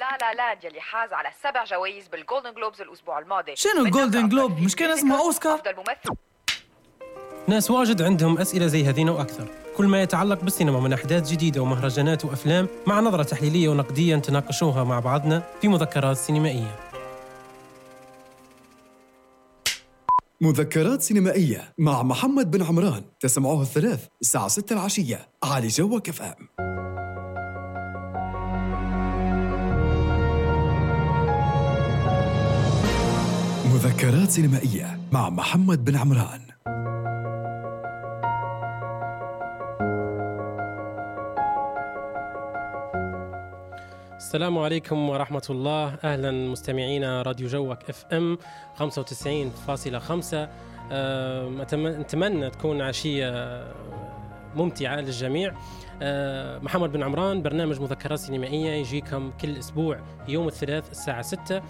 لا لا لا يلي حاز على سبع جوائز بال Golden Globes الأسبوع الماضي. شنو ال Golden Globe مش كان اسمه أوسكار؟ أفضل ممثل. ناس واجد عندهم أسئلة زي هذين وأكثر. كل ما يتعلق بالسينما من أحداث جديدة ومهرجانات وأفلام مع نظرة تحليلية ونقدية نتناقشوها مع بعضنا في مذكرات سينمائية. مذكرات سينمائية مع محمد بن عمران. تسمعوه الثلاث الساعة 6 العشية. على جوك FM. مذكرات سينمائية مع محمد بن عمران. السلام عليكم ورحمة الله. أهلا مستمعينا راديو جوك إف إم 95.5 آه، نتمنى تكون عشية ممتعة للجميع. آه، محمد بن عمران برنامج مذكرات سينمائية يجيكم كل أسبوع يوم الثلاث الساعة 6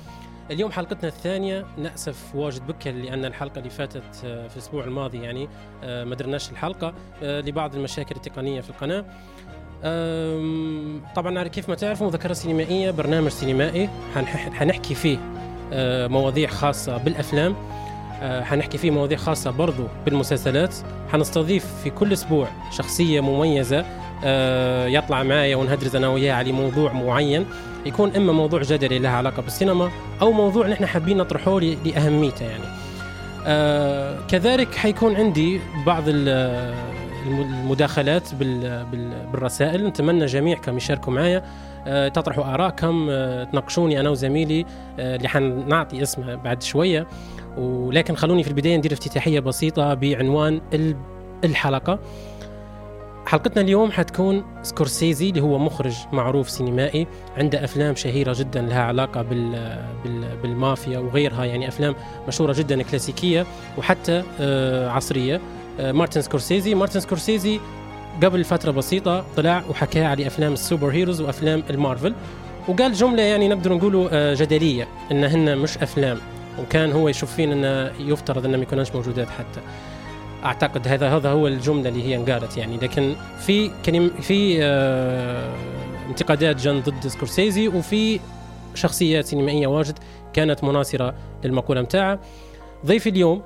اليوم حلقتنا الثانية نأسف واجد بكر لأن الحلقة اللي فاتت آه، في الأسبوع الماضي يعني آه، ما درناش الحلقة آه، لبعض المشاكل التقنية في القناة. طبعا كيف ما تعرفوا مذكرة سينمائية برنامج سينمائي حنح- حنحكي فيه مواضيع خاصة بالأفلام. حنحكي فيه مواضيع خاصة برضو بالمسلسلات. حنستضيف في كل أسبوع شخصية مميزة آه، يطلع معايا ونهدرز أنا وياه على موضوع معين. يكون إما موضوع جدلي له علاقة بالسينما أو موضوع نحن حابين نطرحه لأهميته يعني. آه، كذلك حيكون عندي بعض ال- الم- المداخلات بال- بال- بالرسائل. نتمنى جميعكم يشاركوا معايا. آه، تطرحوا آرائكم آه، تناقشوني أنا وزميلي آه، اللي حنعطي اسمه بعد شوية. ولكن خلوني في البداية ندير افتتاحية بسيطة بعنوان ال- الحلقة. حلقتنا اليوم حتكون سكورسيزي اللي هو مخرج معروف سينمائي عنده أفلام شهيرة جدا لها علاقة بال بال بالمافيا وغيرها يعني أفلام مشهورة جدا كلاسيكية وحتى آه، عصرية. آه، مارتن سكورسيزي. مارتن سكورسيزي قبل فترة بسيطة طلع وحكى على أفلام ال super heroes وأفلام المارفل. وقال جملة يعني نقدر نقوله آه، جدلية إنهن مش أفلام. وكان هو يشوف فين إنه يفترض إنه ما يكونش موجودات حتى. أعتقد هذا هذا هو الجملة اللي هي انقالت يعني. لكن في كلم في آه، انتقادات جن ضد سكورسيزي وفي شخصيات سينمائية واجد كانت مناصرة للمقولة متاعها ضيفي اليوم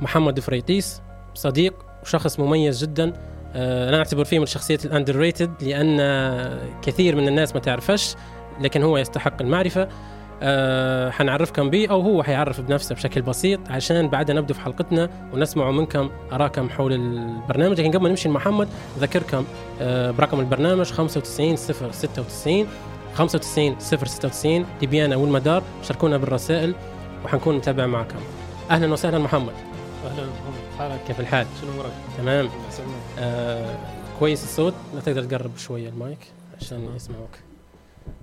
محمد فريطيس صديق وشخص مميز جدا. آه، أنا أعتبر فيه من الشخصيات ال underrated لأن كثير من الناس ما تعرفش لكن هو يستحق المعرفة. أه حنعرفكم به أو هو حيعرف بنفسه بشكل بسيط عشان بعدها نبدأ في حلقتنا ونسمع منكم اراءكم حول البرنامج. لكن قبل ما نمشي لمحمد اذكركم أه برقم البرنامج 95 096 95 096 ليبيانا والمدار شاركونا بالرسائل وحنكون نتابع معكم. أهلا وسهلا محمد. أهلا حالك كيف الحال؟ شنو أمورك؟ تمام. آه كويس الصوت. لا تقدر تقرب شوية المايك عشان يسمعوك.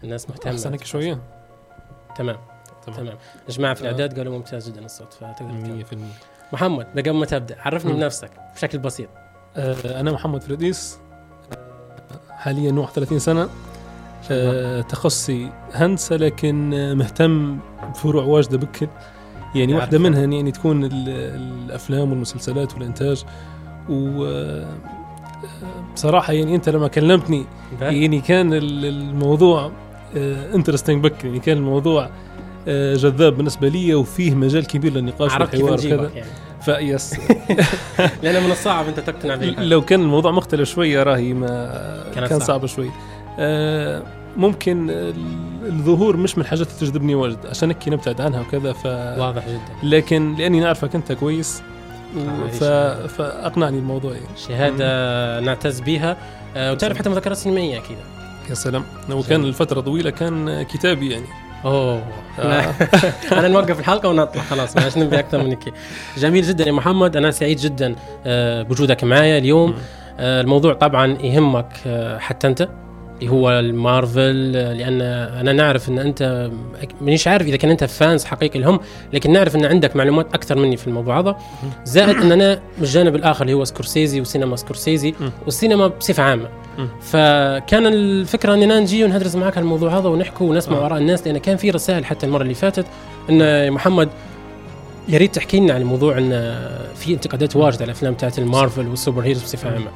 الناس مهتمة. احسن هيك شوية. تمام. تمام. يا جماعة في آه. الإعداد قالوا ممتاز جدا الصوت فتقدر تكمل. 100% محمد قبل ما تبدأ عرفني. بنفسك بشكل بسيط. آه أنا محمد فريديس آه، حاليا 31 سنة. آه تخصصي هندسة لكن مهتم بفروع واجدة بكل يعني واحدة. منها يعني تكون ال- الأفلام والمسلسلات والإنتاج. و بصراحة يعني أنت لما كلمتني يعني كان ال- الموضوع interesting بكل يعني كان الموضوع آه، جذاب بالنسبة لي وفيه مجال كبير للنقاش والحوار وكذا. يعني. فيس لأن من الصعب أنت تقتنع به لو كان الموضوع مختلف شوية راهي ما كانت كان صعب. صعب شوي. آه، ممكن ال- الظهور مش من الحاجات اللي تجذبني واجد عشان هيك نبتعد عنها وكذا ف واضح جدا. لكن لأني نعرفك أنت كويس ف... فأقنعني الموضوع يعني. شهادة نعتز بها آه وتعرف حتى مذكرات سينمائية أكيد. يا سلام. وكان الفترة طويلة كان كتابي يعني. أوه. آه. أنا نوقف الحلقة ونطلع خلاص ما نبي أكثر من هيك جميل جدا يا محمد أنا سعيد جدا آه، بوجودك معايا اليوم. آه، الموضوع طبعا يهمك آه، حتى أنت. اللي هو المارفل آه، لأن أنا نعرف إن أنت مانيش عارف إذا كان أنت fans حقيقي لهم لكن نعرف إن عندك معلومات أكثر مني في الموضوع هذا زائد إن أنا من الجانب الآخر اللي هو سكورسيزي وسينما سكورسيزي. والسينما بصفة عامة. فكان الفكرة اننا نجي وندرس معك على الموضوع هذا ونحكي ونسمع آه. اراء الناس لأن كان في رسائل حتى المرة اللي فاتت إن يا محمد يا ريت تحكي لنا عن موضوع إن في انتقادات واجدة على الأفلام بتاعت المارفل وال super heroes بصفة عامة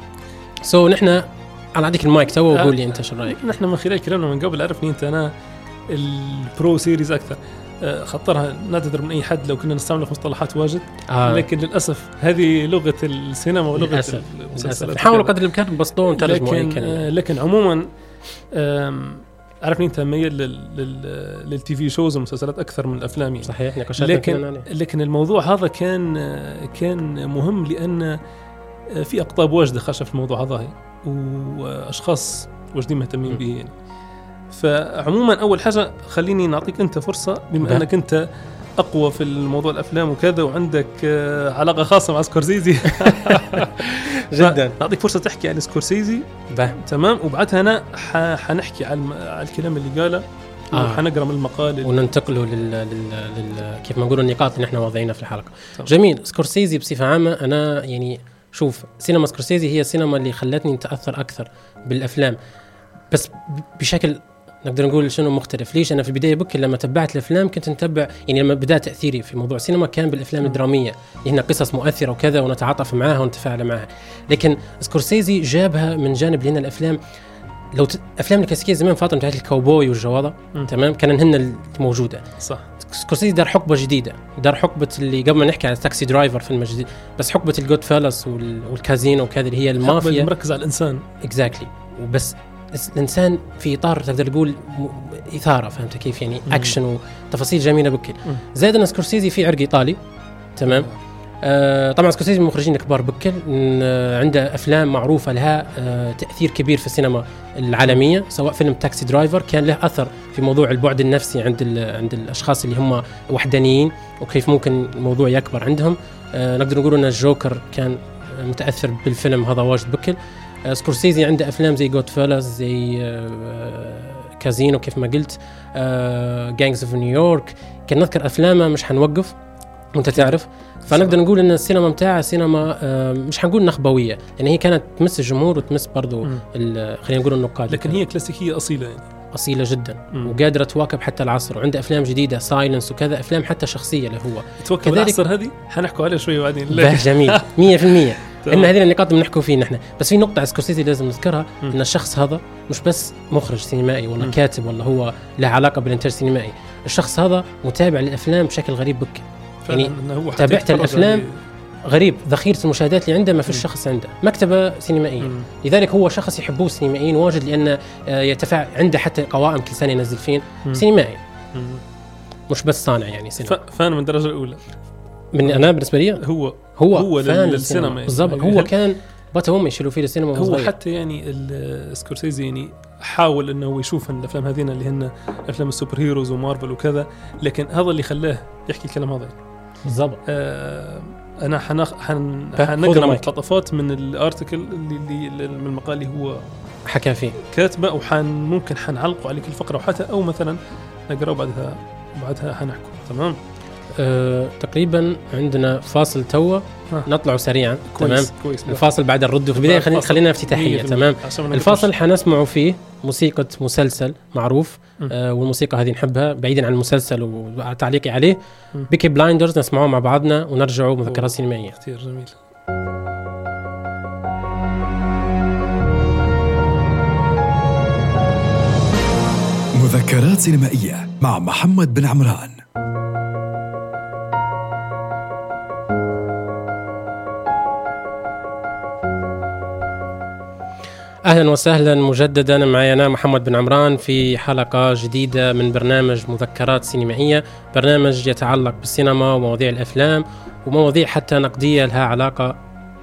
so نحن أنا اعطيك المايك تو وقول لي أنت شو رأيك نحن من خلال كلامنا من قبل عرفني أنت أنا ال pro series أكثر آه، خطرها نعتذر من أي حد لو كنا نستعمل في مصطلحات واجد آه. لكن للأسف هذه لغة السينما ولغة للأسف. المسلسلات نحاول. قدر الإمكان نبسطوه ونترجموا لكن آه، لكن عموما عرفني أنت لل- لل TV shows والمسلسلات أكثر من الأفلام يعني. صحيح كلنا لكن. لكن الموضوع هذا كان كان مهم لأن في أقطاب واجدة خاشه في الموضوع هذا وأشخاص واجدين مهتمين. به يعني فعموما أول حاجة خليني نعطيك أنت فرصة بما ده. أنك أنت أقوى في الموضوع الأفلام وكذا وعندك آه، علاقة خاصة مع سكورسيزي جدا نعطيك فرصة تحكي عن سكورسيزي به. تمام وبعدها أنا حنحكي على الكلام اللي قاله آه. وحنقرأ من المقال وننتقلوا لل... لل... لل... كيف ما نقول النقاط اللي إحنا واضعينها في الحلقة طبعا. جميل سكورسيزي بصفة عامة أنا يعني شوف سينما سكورسيزي هي السينما اللي خلتني اتاثر أكثر بالأفلام. بس بشكل نقدر نقول شنو مختلف؟ ليش؟ أنا في البداية بكر لما تبعت الأفلام كنت نتبع يعني لما بدأ تأثيري في موضوع السينما كان بالأفلام الدرامية. اللي هنا قصص مؤثرة وكذا ونتعاطف معها ونتفاعل معها لكن سكورسيزي جابها من جانب هنا الأفلام. لو ت... أفلام الكلاسيكية زمان فتره بتاعت الكاوبوي والجواده مم. تمام؟ كان هن الموجوده صح. سكورسيزي دار حقبة جديدة. دار حقبة اللي قبل ما نحكي على Taxi Driver فيلم جديد بس حقبة ال Goodfellas وال... والكازينو وكذا اللي هي المافيا. مركز على الإنسان. exactly وبس الس- الإنسان في إطار تقدر تقول إثارة فهمت كيف يعني؟ مم. اكشن وتفاصيل جميلة بكل. زائد أن سكورسيزي في عرق إيطالي. تمام. طبعا سكورسيزي من المخرجين الكبار بكل آه عنده أفلام معروفة لها آه تأثير كبير في السينما العالمية سواء فيلم Taxi Driver كان له أثر في موضوع البعد النفسي عند عند الأشخاص اللي هم وحدانيين وكيف ممكن الموضوع يكبر عندهم. آه نقدر نقول إن الجوكر كان متأثر بالفيلم هذا واجد بكل. آه سكورسيزي عنده أفلام زي Goodfellas زي آه كازينو كيف ما قلت Gangs of New York كان نذكر أفلامه مش حنوقف وأنت تعرف. فنقدر نقول إن السينما متاعها سينما آه، مش حنقول نخبوية لأن هي كانت تمس الجمهور وتمس. ال- خلينا نقول النقاد. لكن هي كلاسيكية أصيلة يعني. أصيلة جدا. مم. وقادرة تواكب حتى العصر وعنده أفلام جديدة Silence وكذا أفلام حتى شخصية له هو. توكل كذلك- العصر هذه؟ حنحكوا عليها شوي بعدين. جميل. 100% تمام. إن هذه النقاط اللي بنحكوا فيه نحن. بس في نقطة على سكورسيزي لازم نذكرها مم. إن الشخص هذا مش بس مخرج سينمائي ولا مم. كاتب ولا هو له علاقة بالإنتاج السينمائي الشخص هذا متابع للأفلام بشكل غريب بكل. يعني هو تابعت عليه. غريب ذخيرة المشاهدات اللي عنده ما فيش. شخص عنده مكتبة سينمائية مم. لذلك هو شخص يحبوه السينمائيين واجد لأن آه، يتفاعل عنده حتى قوائم كل سنة ينزل فين. سينمائي مم. مش بس صانع يعني سينما fan من الدرجة الأولى من أنا بالنسبة لي هو هو هو fan لل- للسينما للسينما يعني. بالضبط يعني هو كان بات هم يشيلوا فيه السينما وهو هو صغير. حتى يعني سكورسيزي يعني حاول إنه هو يشوف الأفلام هذين اللي هن أفلام ال superheroes ومارفل وكذا لكن هذا اللي خلاه يحكي الكلام هذا بالضبط. آه أنا حنخ... حن... خذ حنقرأ. مقتطفات من الارتكل اللي, اللي من المقال اللي هو حكى فيه. كاتبه وحن ممكن حنعلقوا عليك الفقره وحتى أو مثلا نقرا وبعدها بعدها حنحكوا تمام؟ أه تقريبا عندنا فاصل توا ها. نطلع سريعا تمام كويس كويس الفاصل بعد الرد في البداية خلينا. خلينا افتتاحية 100% تمام الفاصل. حنسمعوا فيه موسيقى مسلسل معروف. آه والموسيقى هذه نحبها بعيدا عن المسلسل وتعليقي عليه م. بيكي بلايندرز نسمعوه مع بعضنا ونرجعوا مذكرات سينمائية كثير جميل مذكرات سينمائية مع محمد بن عمران أهلا وسهلا مجددا معي أنا محمد بن عمران في حلقة جديدة من برنامج مذكرات سينمائية، برنامج يتعلق بالسينما ومواضيع الأفلام ومواضيع حتى نقدية لها علاقة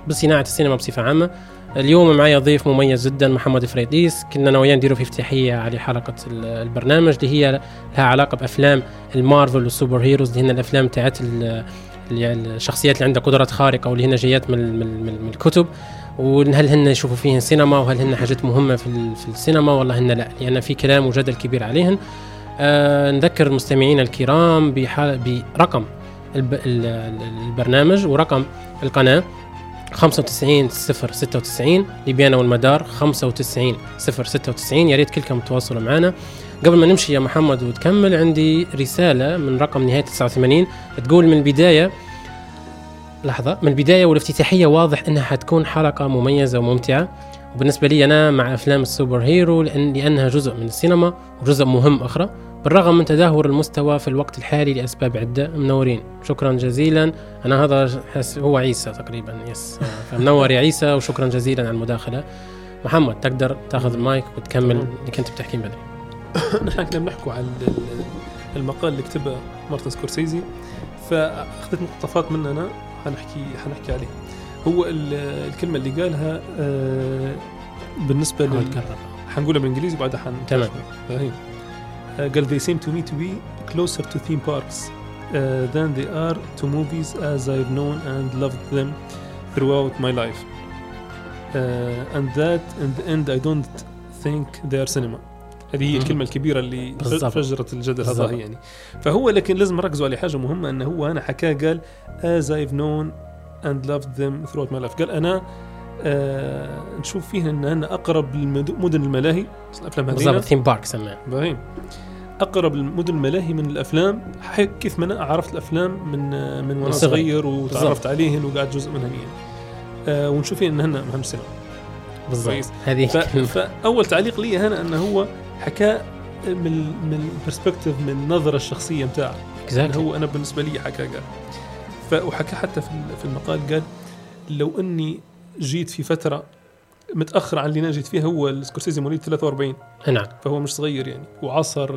بصناعة السينما بصفة عامة. اليوم معي ضيف مميز جدا محمد فريديس، كنا أنا وياه نديروا في افتتاحية على حلقة ال- البرنامج اللي هي لها علاقة بأفلام المارفل وال superheroes اللي هن الأفلام تاعت الشخصيات اللي عندها قدرات خارقة واللي هن جايات من الكتب. وهل هن يشوفوا فيهن سينما وهل هن حاجات مهمة في, في السينما؟ ولا هن لا لأن في كلام وجدل كبير عليهن. آه نذكر مستمعينا الكرام برقم الب... ال- ال- البرنامج ورقم القناة 95 0 96 ليبيانا والمدار 95 0 96 يا ريت كلكم تواصلوا معنا. قبل ما نمشي يا محمد وتكمل عندي رسالة من رقم نهاية 89 تقول من البداية لحظة. من البداية والافتتاحية واضح أنها حتكون حلقة مميزة وممتعة. وبالنسبة لي أنا مع أفلام ال superhero لأن لأنها جزء من السينما وجزء مهم أخرى. بالرغم من تدهور المستوى في الوقت الحالي لأسباب عدة منورين. شكرا جزيلا. أنا هذا هو عيسى تقريبا. yes. فمنور يا عيسى وشكرا جزيلا على المداخلة. محمد تقدر تأخذ المايك وتكمل اللي كنت بتحكي بدري. نحن كنا بنحكوا ال- المقال اللي كتبه مارتن سكورسيزي. فأخذت مقتطفات منه أنا. حنحكي حنحكي عليه هو ال- الكلمة اللي قالها آه، بالنسبة لل حنقولها بالانجليزي وبعدها حن تمام. آه، قال they seem to me to be closer to theme parks uh, than they are to movies as I've known and loved them throughout my life uh, and that in the end I don't think they are cinema هذه هي مم. الكلمة الكبيرة اللي بالضبط. فجرت الجدل هذا يعني. فهو لكن لازم نركزوا على حاجة مهمة أنه هو أنا حكاه قال as I've known and loved them throughout my life. قال أنا آه نشوف فيها أن أنا أقرب لمدن الملاهي. الأفلام هذه بالضبط ثيم بارك سماه. أقرب المدن الملاهي من الأفلام كيف ما أنا عرفت الأفلام من من وأنا. صغير. وتعرفت عليهن وقعدت جزء منهن يعني. آه ونشوف فيه إن هن مهم سينما بالضبط. هذه. فأول تعليق لي هنا إنه هو حكى من من ال perspective من النظره الشخصية اللي Exactly. هو أنا بالنسبة لي حكى قال. ف- وحكى حتى في ال- في المقال قال لو إني جيت في فترة متاخر عن اللي أنا جيت فيها هو السكورسيزي مواليد 43 نعم. فهو مش صغير يعني. وعصر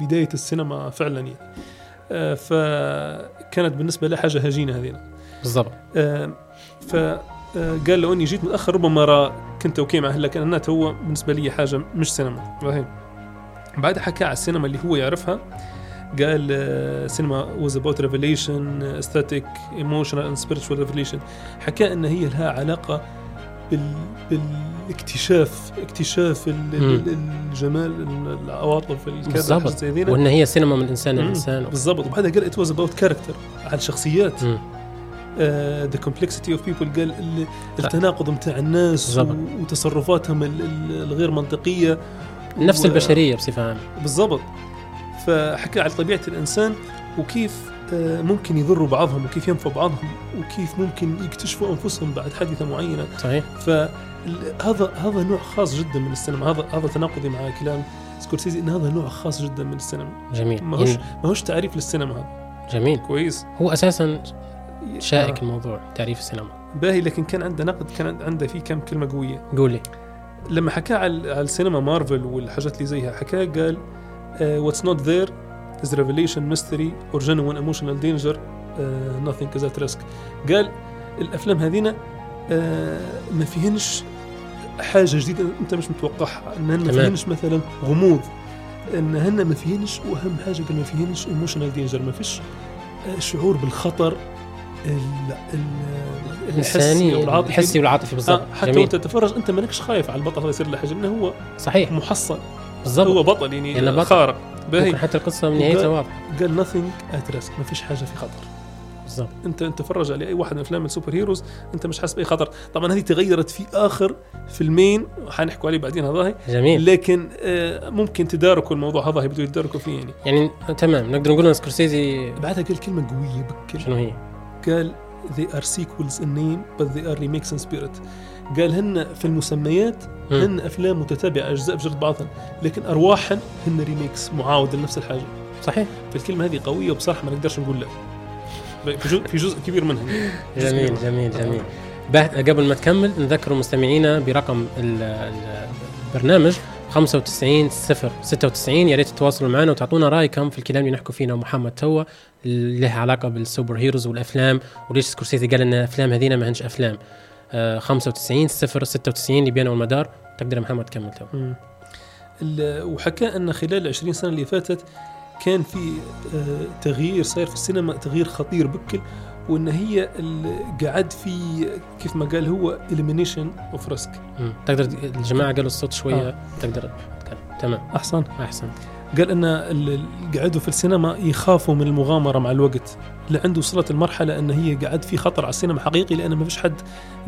بداية السينما فعلا يعني. آه، فكانت بالنسبة له حاجة هجينة هذه بالضبط. فقال لو إني جيت متأخر ربما را كنت okay معه لكن أنا هو بالنسبة لي حاجة مش سينما فاهم بعد حكى على السينما اللي هو يعرفها قال آه، سينما was about revelation aesthetic emotional and spiritual revelation حكى إن هي لها علاقة بال بالاكتشاف اكتشاف ال-. الجمال العواطف الكذا. وإن هي سينما من إنسان مم. لانسان بالضبط وبعدها قال it was about character على الشخصيات مم. the complexity of people قال ال- التناقض متاع الناس. و- وتصرفاتهم ال- ال- الغير منطقية النفس و- البشرية بصفة عامة. بالضبط. فحكى على طبيعة الإنسان وكيف آه، ممكن يضروا بعضهم وكيف ينفعوا بعضهم وكيف ممكن يكتشفوا أنفسهم بعد حادثة معينة. صحيح. فهذا هذا نوع خاص جدا من السينما. هذا هذا تناقضي مع كلام سكورسيزي إن هذا نوع خاص جدا من السينما. جميل. ما هوش يعني ما هوش تعريف للسينما هذا. جميل. كويس. هو أساسا شائك آه. الموضوع تعريف السينما باهي لكن كان عنده نقد كان عنده فيه كم كلمة قوية قولي لما حكى على السينما مارفل والحاجات اللي زيها حكى قال what's not there revelation mystery or genuine emotional danger uh, nothing is at risk قال الأفلام هذينا آه، ما فيهنش حاجة جديدة أنت مش متوقعها انهن ما. فيهنش مثلا غموض انهن ما فيهنش وأهم حاجة قال ما فيهنش emotional danger ما فيش آه، شعور بالخطر ال- ال- الحسي والعاطفي. الحسي والعاطفي بالضبط. آه حتى وانت تتفرج انت مالكش خايف على البطل يصير له حاجة إنه هو صحيح. محصن بالضبط. هو بطل يعني يعني بطل. خارق. باهي. حتى القصة من نهايتها واضحة. قال nothing at risk ما فيش حاجة في خطر. بالضبط. انت انت تفرج على أي واحد من أفلام ال superheroes انت مش حاسس بأي خطر. طبعا هذه تغيرت في آخر فيلمين حنحكوا عليه بعدين هذا جميل. لكن آه ممكن تداركوا الموضوع هذا بدوا يتداركوا فيه يعني. يعني تمام نقدر نقول إن سكورسيزي بعدها قال كلمة قوية بكل شنو هي؟ قال they are sequels in name but they are remakes in spirit. قال هن في المسميات. هن أفلام متتابعة أجزاء بجرد بعضها لكن ارواحا هن remakes معاودة لنفس الحاجة. صحيح. فالكلمة هذه قوية وبصراحة ما نقدرش نقول لا. في جزء, كبير منها. جزء جميل. جميل. جميل قبل ما تكمل نذكر مستمعينا برقم ال- ال- البرنامج. 95 0 96 يا ريت تتواصلوا معنا وتعطونا رأيكم في الكلام اللي نحكوا فيه محمد توا اللي له علاقة بال superheroes والأفلام وليش سكورسيزي قال إن الافلام هذينا ما هنش أفلام. آه 95 0 96 اللي بينه والمدار تقدر محمد تكمل تو مم. ال- وحكى إن خلال العشرين سنة اللي فاتت كان في آه، تغيير صاير في السينما تغيير خطير بكل. وإن هي قعد في كيف ما قال هو elimination of risk. تقدر الجماعة قالوا الصوت شوية تقدر تتكلم. تمام. أحسن. أحسن. قال إن قعدوا في السينما يخافوا من المغامرة مع الوقت لعنده وصلت المرحلة إن هي قعد في خطر على السينما حقيقي لأن ما فيش حد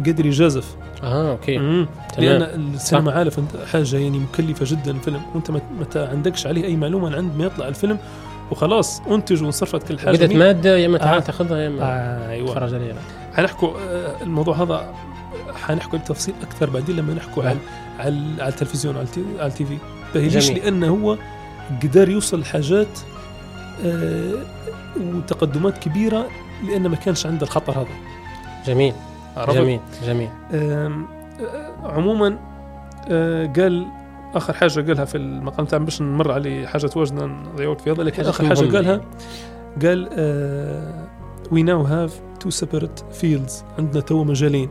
قادر يجازف. آه okay. مم. تمام. لأن السينما عارف حاجة يعني مكلفة جدا الفيلم وأنت ما عندكش عليه أي معلومة عند ما يطلع الفيلم وخلاص أنتج وانصرفت كل حاجة بدت مادة يا إما آه. تعال تاخذها يا إما آه أيوه تتفرج عليها حنحكوا آه، الموضوع هذا حنحكوا التفاصيل أكثر بعدين لما نحكوا نعم. على على التلفزيون على التي- على التي في باهي ليش؟ لأنه هو قدر يوصل لحاجات آه وتقدمات كبيرة لأنه ما كانش عنده الخطر هذا جميل عرفت؟ جميل جميل آه، عموما آه، قال آخر حاجة قالها في المقام تاع باش نمر عليه حاجة واجد نضيع وقت في هذا لكن آخر حاجة مهمة. قالها قال we now have two separate fields عندنا تو مجالين.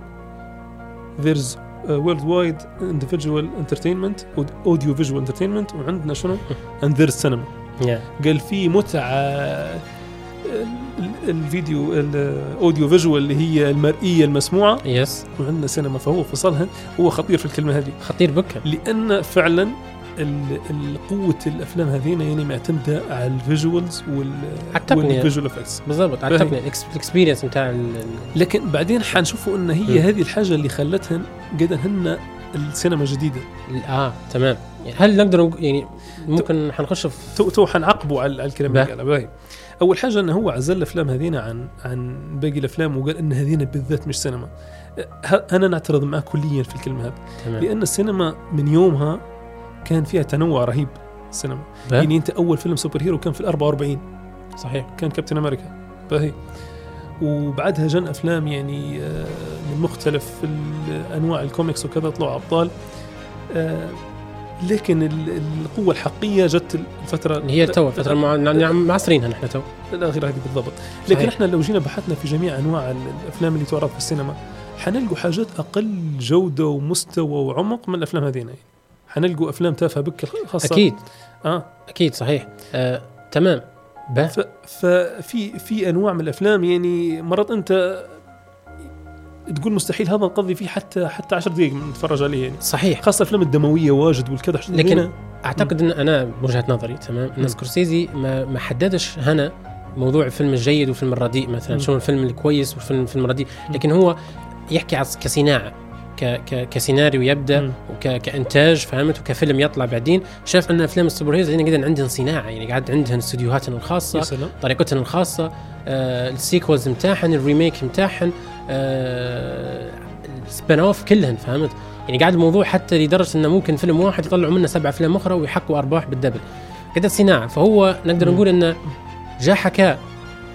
There's worldwide individual entertainment audio visual entertainment وعندنا شنو؟ And there's cinema. يا قال في متعة الفيديو ال audio visual اللي هي المرئية المسموعة. yes وعندنا سينما فهو فصلها. هو خطير في الكلمة هذه. خطير بكر. لأن فعلا قوة الأفلام هذين يعني معتمدة على ال visuals وال. وال visual effects. بالضبط ال ex- ال experience نتاع لكن بعدين حنشوفوا إن هي م. هذه الحاجة اللي خلتهن قد هن السينما جديدة. آه تمام. يعني هل نقدر نق- يعني ممكن حنخش في تو تو حنعقبوا على الكلام اللي. قاله. باهي أول حاجة انه هو عزل الأفلام هذين عن عن باقي الأفلام وقال إن هذين بالذات مش سينما. أنا نعترض معه كليا في الكلمة هذه. تمام. لأن السينما من يومها كان فيها تنوع رهيب السينما. يعني أنت أول فيلم super hero كان في ال 44 صحيح. كان كابتن أمريكا. باهي. وبعدها جن أفلام يعني آه، من مختلف أنواع الكوميكس وكذا طلعوا أبطال. آه، لكن ال- القوة الحقيقية جت الفترة اللي هي تو فترة مع... نعم معاصرينها نحن تو. الأخيرة هذه بالضبط. لكن صحيح. إحنا لو جينا بحثنا في جميع أنواع ال- الأفلام اللي تعرض في السينما حنلقوا حاجات أقل جودة ومستوى وعمق من الأفلام هذين. حنلقوا أفلام تافهة بك خاصة. أكيد. آه. أكيد صحيح. آه، تمام. ف- ففي في أنواع من الأفلام يعني مرات أنت تقول مستحيل هذا نقضي فيه حتى حتى 10 دقائق نتفرج عليه يعني. صحيح. خاصة الافلام الدموية واجد والكذا لكن هنا- أعتقد إن أنا بوجهة نظري تمام؟ إن. سكورسيزي ما ما حددش هنا موضوع الفيلم الجيد والفيلم الرديء مثلا. شنو الفيلم الكويس والفيلم الفيلم الرديء. لكن هو يحكي عن كصناعة كسيناريو يبدأ. وكانتاج فهمت؟ وكفيلم يطلع بعدين. شاف أن افلام ال super heroes هنا قاعد عندهم صناعة يعني قاعد عندهم استديوهاتهم الخاصة طريقتهم الخاصة آه ال sequels متاحن ال remake متاحن آه ال spin off كلهن فهمت؟ يعني قاعد الموضوع حتى لدرجة إنه ممكن فيلم واحد يطلعوا منه سبع أفلام أخرى ويحققوا أرباح بال double. قد صناعة فهو نقدر. نقول إنه جاء حكى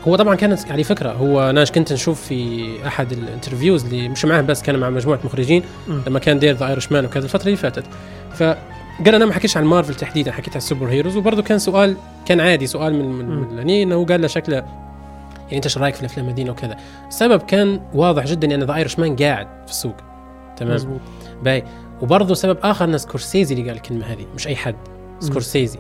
هو طبعا كانت على فكرة هو أنا كنت نشوف في أحد ال interviews اللي مش معاه بس كان مع مجموعة مخرجين. لما كان دير The Irishman وكذا الفترة اللي فاتت. فقال أنا ما حكيتش عن مارفل تحديدا حكيت عن ال super heroes وبرضه كان سؤال كان عادي سؤال من من, انه قال له شكله يعني انت إيش رايك في الأفلام هذين وكذا؟ السبب كان واضح جدا ان The Irishman قاعد في السوق. تمام؟ مزبوط باهي. وبرضه سبب آخر إن سكورسيزي اللي قال الكلمة هذه مش أي حد. سكورسيزي.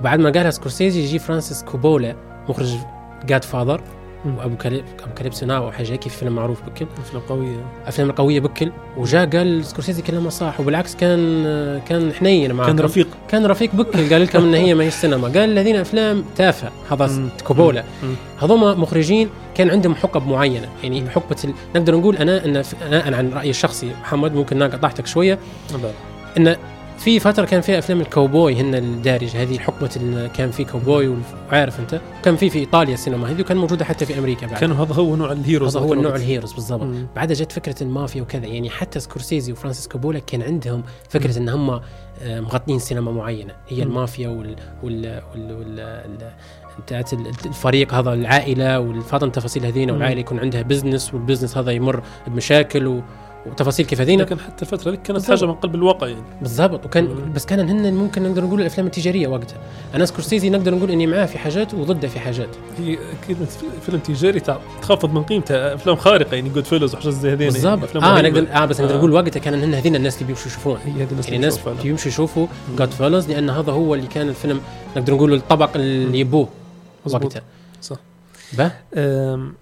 وبعد ما قالها سكورسيزي يجي فرانسيس كوبولا مخرج Godfather. و Apocalyp- Apocalypse Now أو حاجة هيك في فيلم معروف بكل. افلام قويه افلام قويه بكل. وجاء قال سكورسيزي كلامه صح وبالعكس كان كان حنين معاكم كان رفيق. كان رفيق بكل. قال لكم إن هي ما هي سينما قال هذين أفلام تافهة. هذا. كوبولا. هذوما مخرجين كان عندهم حقب معينة. يعني حقبة ال... نقدر نقول أنا ان أنا عن رأيي الشخصي محمد ممكن أنا قطعتك شوية. إن في فترة كان فيها أفلام الكوبوي هن الدارجه هذه حقبة كان في كوبوي والف- عارف أنت وكان في في إيطاليا السينما هذه وكان موجودة حتى في أمريكا بعد كانوا هذا هو نوع ال heroes هذا هو النوع الوقت. ال heroes بالضبط. بعدها جت فكرة المافيا وكذا يعني حتى سكورسيزي وفرانسيس كوبولا كان عندهم فكرة إن هم آه، مغطين سينما معينة هي مم. المافيا وال وال وال, وال... ال- بتاعت ال- الفريق هذا العائلة والفاطم تفاصيل هذين. والعائلة يكون عندها business وال business هذا يمر بمشاكل و... وتفاصيل كيف هذين لكن حتى الفترة ذيك كانت. حاجة من قلب الواقع يعني بالضبط وكان مم. بس كان هن ممكن نقدر نقول الأفلام التجارية وقتها أنا سكورسيزي نقدر نقول إني معاه في حاجات وضده في حاجات هي كلمه فيلم تجاري تخفض من قيمته أفلام خارقة يعني Goodfellas وحاجات زي هذين يعني بالضبط أفلام آه. نقدر آه بس نقدر آه. نقول وقتها كان هن هذين الناس اللي بيمشوا يشوفون هي هذه الناس يعني الناس تشوفها، لا. يمشوا يشوفوا جاد فيلوز لأن هذا هو اللي كان الفيلم نقدر نقول الطبق اللي يبوه. وقتها صح. به أم،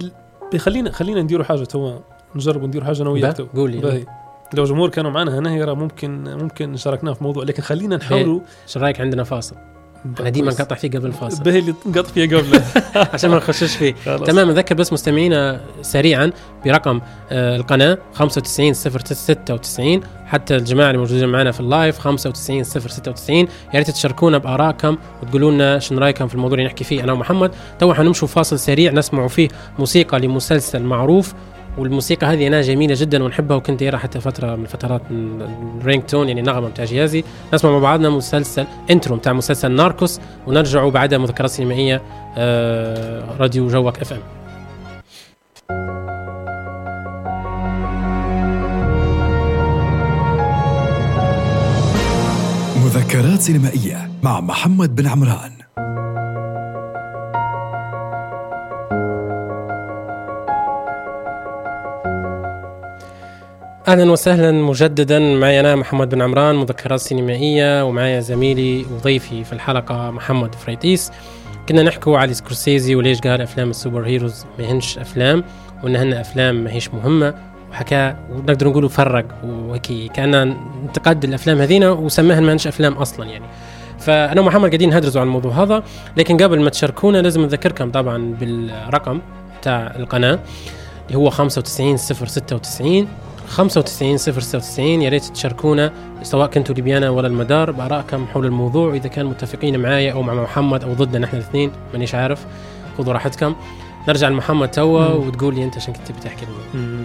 ال- خلينا خلينا نديروا حاجة توا نجرب نديروا حاجة أنا وياك قول لي. لو جمهور كانوا معنا هنا يرى ممكن ممكن شاركناه في موضوع. لكن خلينا نحاولوا. إيش رأيك عندنا فاصل؟ أنا ديما نقطع فيه قبل الفاصل. باهي اللي نقطع فيها قبل عشان ما نخشش فيه. تمام نذكر بس مستمعينا سريعا برقم آه القناة 95 096 حتى الجماعة اللي موجودين معنا في ال live 95 096 يا ريت تشاركونا بآرائكم وتقولوا لنا شنو رأيكم في الموضوع اللي نحكي فيه. أنا ومحمد تو حنمشوا فاصل سريع نسمع فيه موسيقى لمسلسل معروف. والموسيقى هذه أنا جميلة جدا ونحبها وكنت دايرها حتى فترة من فترات ال ringtone يعني نغمة بتاع جهازي. نسمع مع بعضنا مسلسل intro بتاع مسلسل ناركوس ونرجعوا بعدها مذكرات سينمائية آه راديو جوك اف ام مذكرات سينمائية مع محمد بن عمران. أهلا وسهلا مجددا. معي أنا محمد بن عمران مذكرات سينمائية ومعي زميلي وضيفي في الحلقة محمد فريتيس كنا نحكوا على سكورسيزي وليش قال أفلام ال super heroes ما هنش أفلام وانهن أفلام ما هيش مهمة وحكى ونقدر نقولوا فرق وهيك كأن انتقد الأفلام هذينا وسماها ما هنش أفلام أصلا يعني. فأنا ومحمد قاعدين نهدرزوا عن الموضوع هذا لكن قبل ما تشاركونا لازم نذكركم طبعا بالرقم تاع القناة اللي هو 95 096 95 096 يا ريت تشاركونا سواء كنتوا ليبيانا ولا المدار بارائكم حول الموضوع. واذا كان متفقين معايا أو مع محمد أو ضدنا نحن الاثنين مانيش عارف. خذوا راحتكم. نرجع لمحمد توا وتقول لي أنت عشان كنت بتحكي الموضوع.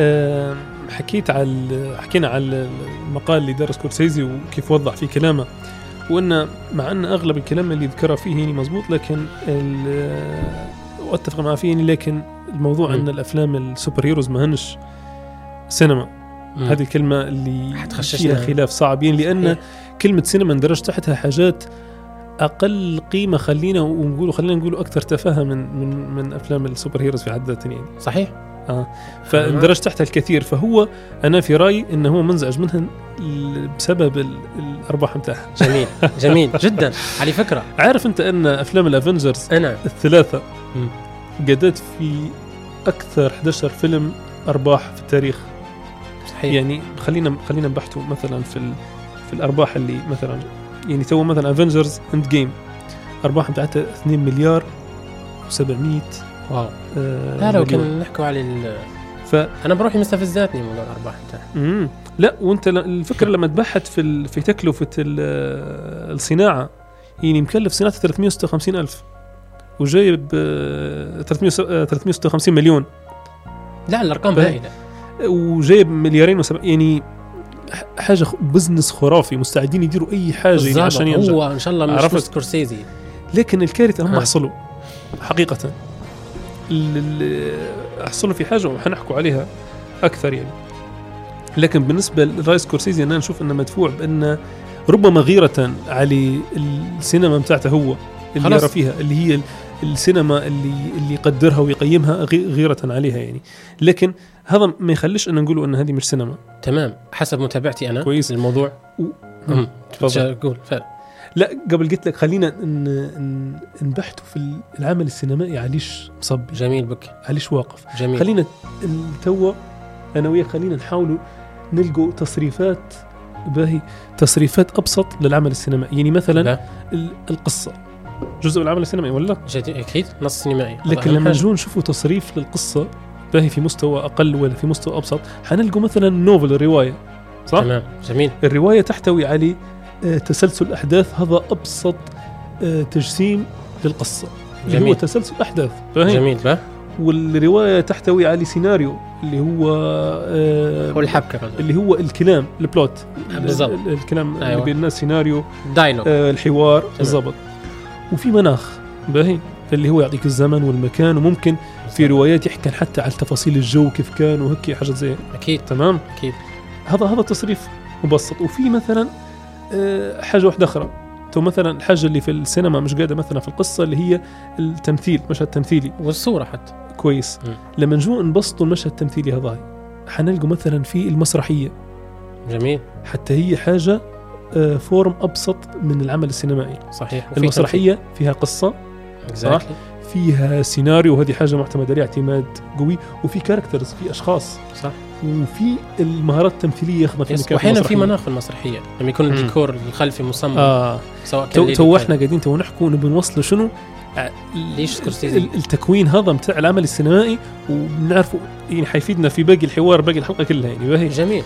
أه حكيت على حكينا على المقال اللي دار سكورسيزي وكيف وضح في كلامه. وإن مع أن أغلب الكلام اللي ذكره فيه يعني مزبوط لكن وأتفق معه فيه يعني لكن الموضوع أن الأفلام ال super heroes ما هنش سينما. مم. هذه الكلمة اللي فيها خلاف صعب يعني لأن صحيح. كلمة سينما اندرج تحتها حاجات أقل قيمة خلينا ونقولوا خلينا نقولوا أكثر تفاهه من من من أفلام ال super heroes في حد ذاتها يعني. صحيح. آه. فاندرج تحتها الكثير. فهو أنا في رأيي إنه هو منزعج منها بسبب الأرباح نتاعها جميل. جميل. جدا. على فكرة. عارف أنت أن أفلام ال Avengers أنا. الثلاثة قعدت في أكثر 11 فيلم أرباح في التاريخ. صحيح. يعني خلينا خلينا نبحثوا مثلا في في الأرباح اللي مثلا يعني تو مثلا Avengers Endgame أرباح بتاعتها 2 مليار و700 واو. آه لا لو كنا نحكوا على ال ف أنا بروحي مستفزاتني موضوع الأرباح امم لا وأنت الفكرة لما تبحث في في تكلفة الصناعة يعني مكلف صناعته 356 ألف وجايب 356 مليون. لا الأرقام هائله وجايب مليارين وسبع يعني حاجة business خرافي مستعدين يديروا أي حاجة يعني عشان ينجح. هو إن شاء الله مش سكورسيزي لكن الكارثة هم حصلوا حقيقة. حصلوا في حاجة وحنحكوا عليها أكثر يعني. لكن بالنسبة لرأي سكورسيزي أنا نشوف إنه مدفوع بأن ربما غيرة على السينما بتاعته هو اللي يرى فيها اللي هي السينما اللي اللي يقدرها ويقيمها غيرة عليها يعني. لكن هذا ما يخليش أن نقولوا أن هذه مش سينما. تمام. حسب متابعتي أنا. كويس. الموضوع. و... تفضل. قول. فعلا. لا قبل قلت لك خلينا نبحثوا في العمل السينمائي. عليش مصبي؟ جميل بك. عليش واقف؟ جميل. خلينا توا أنا وياك خلينا نحاولوا نلقوا تصريفات باهي تصريفات أبسط للعمل السينمائي. يعني مثلا لا. القصة. جزء من العمل السينمائي ولا أكيد. نص سينمائي. لكن لما نجون نشوفوا تصريف للقصة باهي في مستوى أقل ولا في مستوى أبسط. حنلقوا مثلا نوفل روايه صح؟ تمام جميل. الرواية تحتوي على آه، تسلسل أحداث هذا أبسط آه، تجسيم للقصة. جميل. اللي هو تسلسل أحداث فاهم؟ جميل بقى والرواية تحتوي على سيناريو اللي هو آه هو الحبكة اللي هو الكلام البلوت بالضبط. الكلام أيوة. اللي بين الناس سيناريو dialogue آه الحوار بالضبط. وفي مناخ باهي اللي هو يعطيك الزمن والمكان وممكن في روايات يحكي حتى على تفاصيل الجو كيف كان وهيك حاجات زي أكيد. تمام؟ أكيد. هذا هذا تصريف مبسط. وفي مثلا آه، حاجة واحدة أخرى. تو مثلا الحاجة اللي في السينما مش قاعدة مثلا في القصة اللي هي التمثيل مشهد تمثيلي. والصورة حتى. كويس. م. لما نجو نبسطوا المشهد التمثيلي هذا حنلقوا مثلا في المسرحية. جميل. حتى هي حاجة آه، form أبسط من العمل السينمائي. صحيح. المسرحية فيها قصة صح؟ فيها سيناريو وهذه حاجة معتمدة عليها اعتماد قوي وفي characters في أشخاص. صح. وفي المهارات التمثيلية ياخذها في وأحيانا في مناخ في المسرحيه لما يكون الديكور الخلفي مصمم آه. سواء كان تو, إحنا قاعدين تو نحكوا نبي نوصلوا شنو؟ ليش سكورسيزي؟ التكوين هذا بتاع العمل السينمائي وبنعرفوا يعني حيفيدنا في باقي الحوار باقي الحلقة كلها يعني باهي جميل.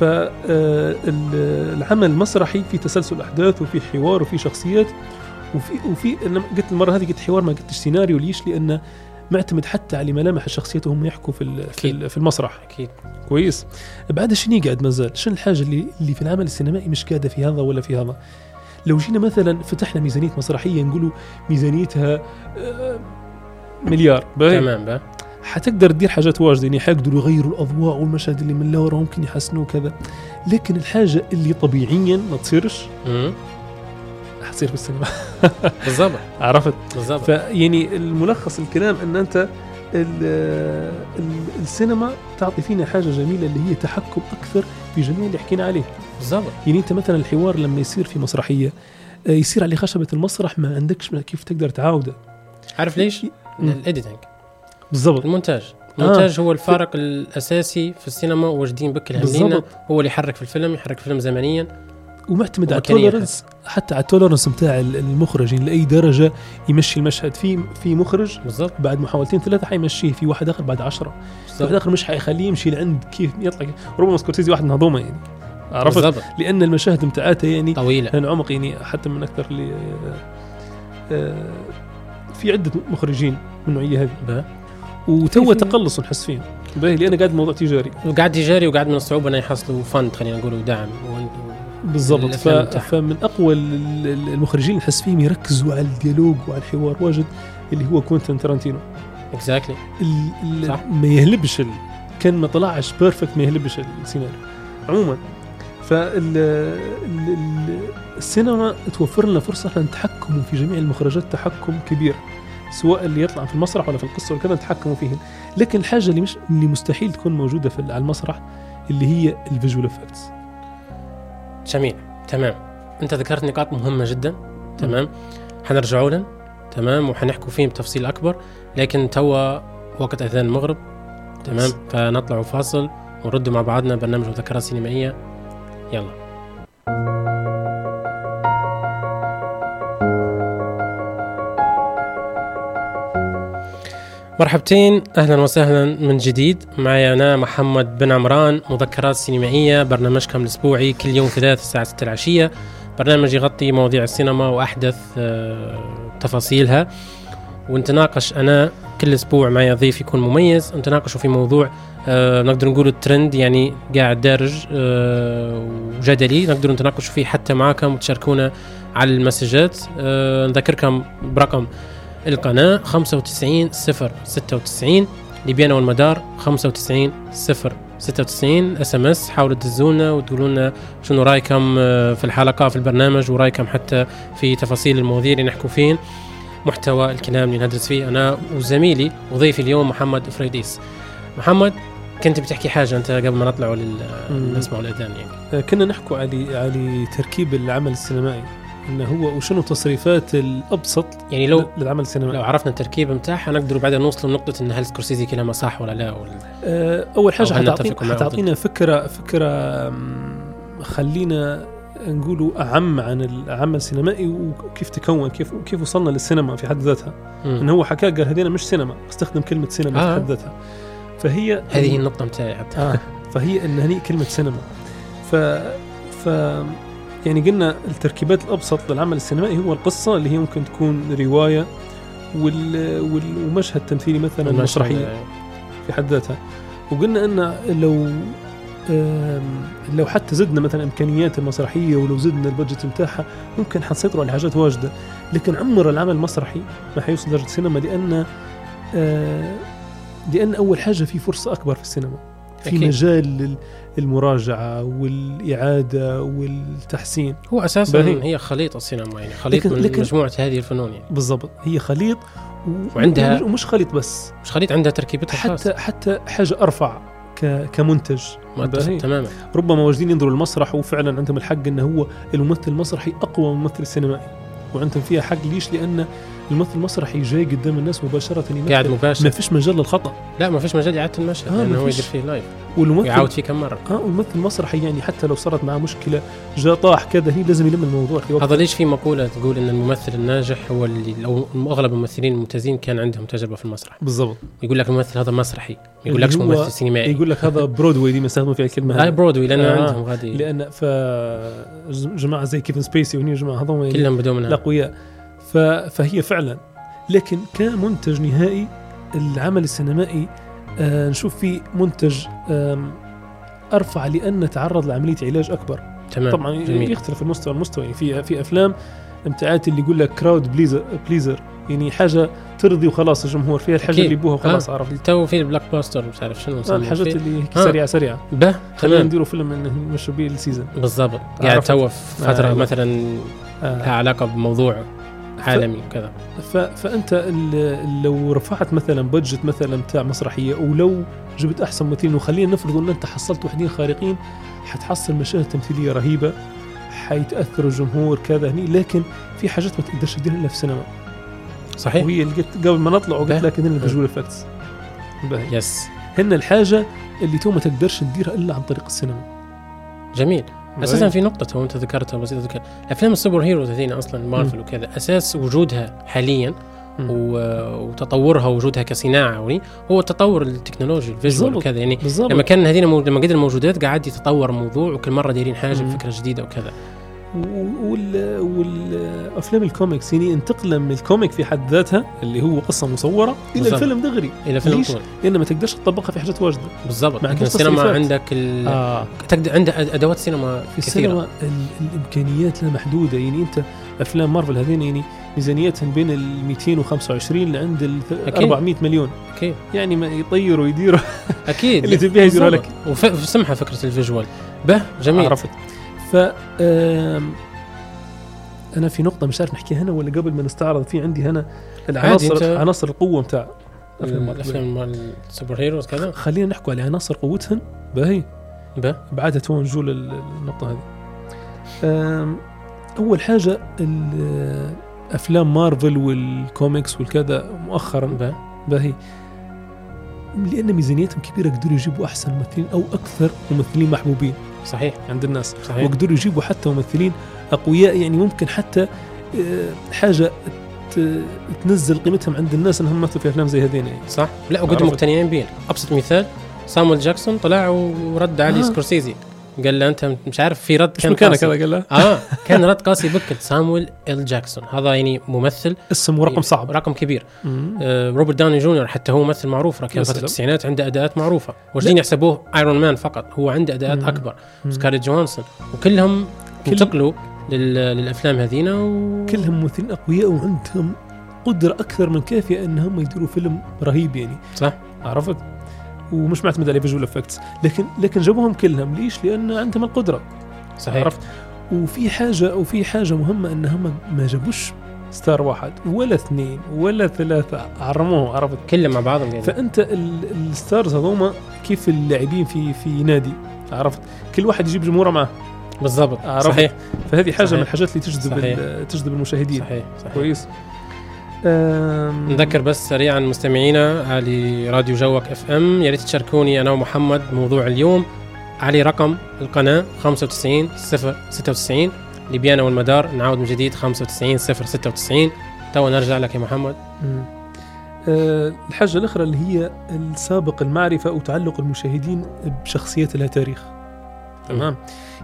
فالعمل المسرحي في تسلسل أحداث وفي حوار وفي شخصيات. وفي وفي أنا قلت المرة هذه قلت حوار ما قلتش سيناريو ليش؟ لأن معتمد حتى على ملامح الشخصيات وهم يحكوا في في, في المسرح. أكيد. كويس. بعد شنو قاعد ما زال شنو الحاجة اللي اللي في العمل السينمائي مش قاعدة في هذا ولا في هذا؟ لو جينا مثلا فتحنا ميزانية مسرحية نقولوا ميزانيتها آه، مليار. باهي؟ تمام بقى حتقدر تدير حاجات واجد يعني حيقدروا يغيروا الأضواء والمشهد اللي من لورا ممكن يحسنوه كذا لكن الحاجة اللي طبيعيا ما تصيرش. حتصير في السينما. بالضبط. عرفت؟ بالضبط. فيعني الملخص الكلام أن أنت ال- ال- السينما تعطي فينا حاجة جميلة اللي هي تحكم أكثر في جميع اللي حكينا عليه. بالضبط. يعني أنت مثلا الحوار لما يصير في مسرحية آه، يصير على خشبة المسرح ما عندكش كيف تقدر تعاوده. عارف ليش؟ ال editing بالضبط. المونتاج. المونتاج هو الفارق الأساسي في السينما واجدين بك بالضبط. هو اللي يحرك في الفيلم يحرك الفيلم زمنيا. ومعتمد على ال tolerance حتى على ال tolerance بتاع ال- المخرج يعني لأي درجة يمشي المشهد. في في مخرج بالضبط. بعد محاولتين ثلاثة حيمشيه في واحد آخر بعد عشرة. في واحد آخر مش حيخليه يمشي لعند كيف يطلع. ربما سكورسيزي واحد من هذوما يعني. عرفت؟ بالضبط. لأن المشاهد متاعته يعني طويلة. لأن عمق يعني حتى من أكثر اللي آه، في عدة مخرجين من النوعية هذه. بقى. وتو تقلص نحس فيهم. باهي لأن قاعد موضوع تجاري. وقاعد تجاري وقاعد من الصعوبة إنه يحصلوا fund خلينا نقول ودعم بالضبط. ف... فمن أقوى ال- ال- المخرجين نحس فيهم يركزوا على ال dialogue وعلى الحوار واجد اللي هو كوينتين تارانتينو exactly. ال... صح. ما يهلبش ال... كان ما طلعش perfect ما يهلبش السيناريو. عموما فال ال... ال... السينما توفر لنا فرصة إحنا نتحكم في جميع المخرجات تحكم كبير سواء اللي يطلع في المسرح ولا في القصة وكذا نتحكموا فيهن. لكن الحاجة اللي مش اللي مستحيل تكون موجودة في على المسرح اللي هي ال visual effects جميل تمام. أنت ذكرت نقاط مهمة جدا. تمام. حنرجعوا لهم. تمام. وحنحكوا فيهم بتفصيل أكبر. لكن توا وقت أذان المغرب. تمام. فنطلع فاصل ونرد مع بعضنا برنامج مذكرات سينمائية. يلا. مرحبتين أهلا وسهلا من جديد. معي أنا محمد بن عمران مذكرات سينمائية برنامجكم الاسبوعي كل يوم ثلاث الساعة 6 العشية. برنامج يغطي مواضيع السينما وأحدث آه، تفاصيلها. ونتناقش أنا كل أسبوع معي ضيف يكون مميز. نتناقشوا في موضوع آه، نقدر نقول الترند يعني قاعد دارج آه، وجدلي. نقدر نتناقشوا فيه حتى معكم وتشاركونا على ال messages. نذكركم برقم القناة 95 0 96 ليبيانا والمدار 95 0 96 SMS حاولوا تدزونا وتقولوا لنا شنو رأيكم آه، في الحلقة في البرنامج ورأيكم حتى في تفاصيل المواضيع اللي نحكوا فيه. محتوى الكلام اللي ندرس فيه أنا وزميلي وضيفي اليوم محمد فريديس محمد كنت بتحكي حاجة أنت قبل ما نطلع مم. ونسمع الأذان يعني؟ آه، كنا نحكوا على على تركيب العمل السينمائي. انه هو وشنو تصريفات الأبسط يعني لو للعمل لو السينمائي عرفنا التركيب متاعها نقدر بعدين نوصل لنقطة إن هل سكورسيزي كلامه صح ولا لا ولا آه، أول حاجة حتعطينا حتعطينا فكره فكرة خلينا نقولوا أعم عن العمل السينمائي وكيف تكون كيف كيف وصلنا للسينما في حد ذاتها. مم. انه هو حكى قال هذينا مش سينما استخدم كلمة سينما آه. في حد ذاتها. فهي هذه متاعي حتى آه فهي إن هني كلمة سينما. ف ف يعني قلنا التركيبات الأبسط للعمل السينمائي هو القصة اللي هي ممكن تكون رواية وال... وال... ومشهد تمثيلي مثلا مسرحية آه، في حد ذاتها. وقلنا إن لو لو حتى زدنا مثلا إمكانيات المسرحية ولو زدنا البادجت بتاعها ممكن حنسيطروا على حاجات واجدة. لكن عمر العمل المسرحي ما حيوصل درجة السينما لأن آه، لأن أول حاجة في فرصة أكبر في السينما. في أكيد. مجال المراجعة والإعادة والتحسين هو أساسا باهي. هي خليط السينما يعني خليط لكن- من لكن- مجموعة هذه الفنون يعني بالضبط هي خليط و- وعندها- ومش- خليط بس مش خليط عندها تركيبتها خاصة حتى حتى حاجة أرفع ك كمنتج. تماما ربما واجدين ينظروا المسرح وفعلا عندهم الحق إنه هو الممثل المسرحي أقوى من الممثل السينمائي وعندهم فيها حق ليش؟ لأن الممثل المسرحي جاي قدام الناس مباشرة يمثل. قاعد ما مباشر فيش مجال للخطأ. لا ما فيش مجال إعادة المشهد آه، لأنه هو. يدير فيه لايف والممثل ويعاود فيه كم مرة. آه والممثل المسرحي يعني حتى لو صارت معاه مشكلة جاء طاح كذا هني لازم يلم الموضوع في وقت هذا ليش في مقولة تقول إن الممثل الناجح هو اللي أو أغلب الممثلين الممتازين كان عندهم تجربة في المسرح. بالضبط. يقول لك الممثل هذا مسرحي ما اللي يقول لكش هو ممثل سينمائي. يقول لك هذا برودواي دي بيستخدموا فيها الكلمة هاي برودوي لأنه آه. عندهم غادي. لأن ف جماعة زي كيفن سبيسي وهني جماعة هذول يعني كلهم بدون منها. الأقوياء. فهي فعلا لكن كمنتج نهائي العمل السينمائي آه نشوف فيه منتج أرفع لأن تعرض لعملية علاج أكبر تمام طبعا جميل. يختلف المستوى المستوى يعني في في أفلام امتعات اللي يقول لك crowd pleaser pleaser يعني حاجة ترضي وخلاص الجمهور فيها الحاجة أكيد. اللي يبوها وخلاص آه. عرفت تو في ال blockbuster مش عارف شنو آه الحاجات فيه. اللي هيك آه. سريعة سريعة به خلينا نديروا فيلم نمشوا به ال season بالضبط قاعد عرفت. تو في فترة آه. مثلا آه. لها علاقة بموضوع عالمي وكذا. ف... فأنت ال- لو رفعت مثلا budget مثلا بتاع مسرحية ولو جبت أحسن ممثلين وخلينا نفرض إن أنت حصلت وحدين خارقين حتحصل مشاهد تمثيلية رهيبة حيتأثر الجمهور كذا هني لكن في حاجات ما تقدرش تديرها إلا في السينما. صحيح. وهي اللي قلت قبل ما نطلع وقلت به. لك هن ال visual effects yes. هن الحاجة اللي تو ما تقدرش تديرها إلا عن طريق السينما. جميل. أساسا في نقطة هو أنت ذكرتها بس ذكر أفلام ال superheroes هذين أصلا مارفل وكذا أساس وجودها حاليا. وتطورها وجودها كصناعة وني هو التطور التكنولوجي ال visual. وكذا يعني بالضبط لما كان هذين. لما قدر الموجودات قاعد يتطور الموضوع وكل مرة دايرين حاجة مم. بفكرة جديدة وكذا والأفلام الكوميكس يعني انتقلا من ال comic في حد ذاتها اللي هو قصة مصورة إلى. الفيلم دغري. إلى فيلم ليش؟ طول لأن ما تقدرش تطبقها في حاجات واجدة. بالضبط. عندوش السينما. عندك ال... آه. تقدر أد- أدوات سينما في كثيرة. السينما ال- الإمكانيات لا محدودة. يعني أنت أفلام مارفل هذين يعني ميزانيتهم بين ال 225 لعند ال أكيد. 400 مليون. أكيد. يعني ما يطيروا ويديروا. أكيد. اللي تبيها يديروها لك. وسمحة فكرة ال visual. به جميل. عرفت. ف أنا في نقطة مش عارف نحكيها هنا ولا قبل ما نستعرض في عندي هنا العناصر عناصر القوة مارفل. الأفلام مال ال superheroes كذا خلينا نحكوا على عناصر قوتهن باهي. بعدها تو نجوا لل- النقطة هذه. حاجة ال- أفلام مارفل والكوميكس والكذا مؤخرا باهي. لأن ميزانيتهم كبيرة قدروا يجيبوا أحسن ممثلين أو أكثر ممثلين محبوبين. صحيح. عند الناس. صحيح. وقدروا يجيبوا حتى ممثلين أقوياء يعني ممكن حتى آه، حاجة ت- تنزل قيمتهم عند الناس إنهم مثلوا في أفلام زي هذين يعني. صح. لا وقدروا. مقتنعين بين. أبسط. مثال سامويل جاكسون طلع ورد علي آه. سكورسيزي. قال له أنت مش عارف في رد كان مكانك قاسي. هذا؟ قال له. آه كان رد قاسي بكل سامويل إل جاكسون. هذا يعني ممثل اسم ورقم صعب. رقم كبير. آه روبرت داوني جونيور حتى هو ممثل معروف كان فترة. التسعينات عنده أداءات معروفة. واجدين يحسبوه Iron Man فقط. هو عنده أداءات مم. أكبر. مم. سكارليت جوهانسون. وكلهم كل- انتقلوا لل... للأفلام هذينا و... كلهم ممثلين أقوياء وعندهم قدرة أكثر من كافيه ان هم يديروا فيلم رهيب يعني. صح. عرفت؟ ومش معتمد على visual effects لكن لكن جابوهم كلهم. ليش؟ لأن عندهم القدرة. صحيح. عرفت؟ وفي حاجة وفي حاجة مهمة إن هم ما جابوش star واحد ولا اثنين ولا ثلاثة. عرموه عرفت؟ كلهم مع بعضهم يعني. فأنت ال- ال stars هذوما كيف اللاعبين في في نادي؟ عرفت؟ كل واحد يجيب جمهوره معه. بالضبط. صحيح. فهذه حاجة صحيح. من الحاجات اللي تجذب تجذب المشاهدين. صحيح. صحيح. كويس. نذكر بس سريعا مستمعينا على راديو جوك إف إم. يا ريت تشاركوني. أنا ومحمد موضوع اليوم. على رقم القناة 95 096 ليبيانا والمدار نعاود من جديد 95 096 تو نرجع لك يا محمد. أه، الحاجة الأخرى اللي هي السابق المعرفة وتعلق المشاهدين بشخصيات لها تاريخ. تمام.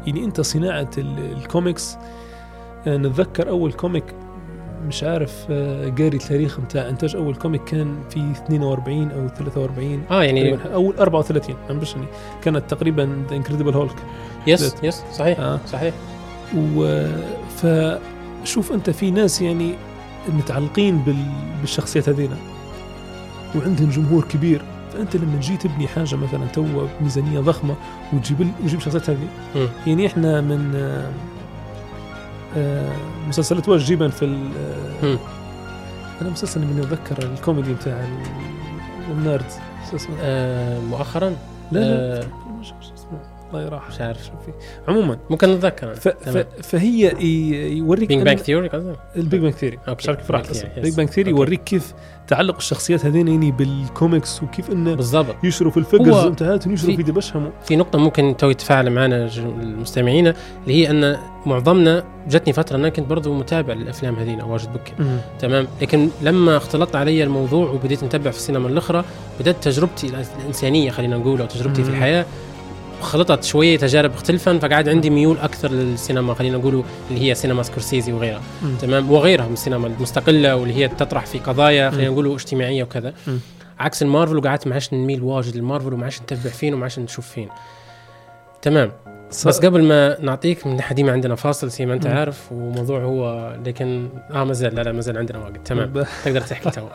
يعني أنت صناعة ال- الكوميكس. أه، نتذكر أول comic مش عارف أه، قاري التاريخ بتاع إنتاج أول comic كان في 42 أو 43 آه يعني أول 34 أنا مش يعني. كانت تقريبا The Incredible Hulk yes yes صحيح آه. صحيح. و فشوف أنت في ناس يعني متعلقين بال... بالشخصيات هذينا. وعندهم جمهور كبير. فأنت لما تجي تبني حاجة مثلا تو بميزانيه ضخمة وتجيب وتجيب الشخصيات هذه. يعني إحنا من آه، آه، مسلسلات واجد جيبا في ال- آه،. أنا مسلسل من أتذكر الكوميدي بتاع ال- النيردز شو اسمه آه مؤخرا؟ لا لا. آه الله يراح مش عارف. شو في عموما ممكن نتذكر. ف... ف... فهي يوريك بينج أن- بانك ثيوري قصدك؟ البيج بانج ثيري أوكي. شارك في راح Big Bang Theory, yes. بيج بانج ثيري أوكي. يوريك كيف تعلق الشخصيات هذين يعني بالكوميكس وكيف إنه بالضبط. يشروا في ال figures هو بتاعتهم يشروا في- دبشهم في نقطة ممكن تو يتفاعل معنا المستمعين اللي هي أن معظمنا جتني فترة أنا كنت برضو متابع للأفلام هذينا واجد بكر تمام. لكن لما اختلط علي الموضوع وبديت نتابع في السينما الأخرى بدأت تجربتي الإنسانية خلينا نقول أو تجربتي في مم. خلطت شوية تجارب مختلفة فقعد عندي ميول أكثر للسينما خلينا نقول اللي هي سينما سكورسيزي وغيرها مم. تمام وغيرها من السينما المستقلة واللي هي تطرح في قضايا خلينا. نقول اجتماعية وكذا مم. عكس المارفل وقعدت ما عادش نميل واجد للمارفل وما عادش نتبع فين وما عادش نشوف فين تمام ص- بس قبل ما نعطيك من حديمة عندنا فاصل زي ما أنت. عارف وموضوع هو لكن آه ما زال لا لا ما زال عندنا وقت تمام ب- تقدر تحكي تو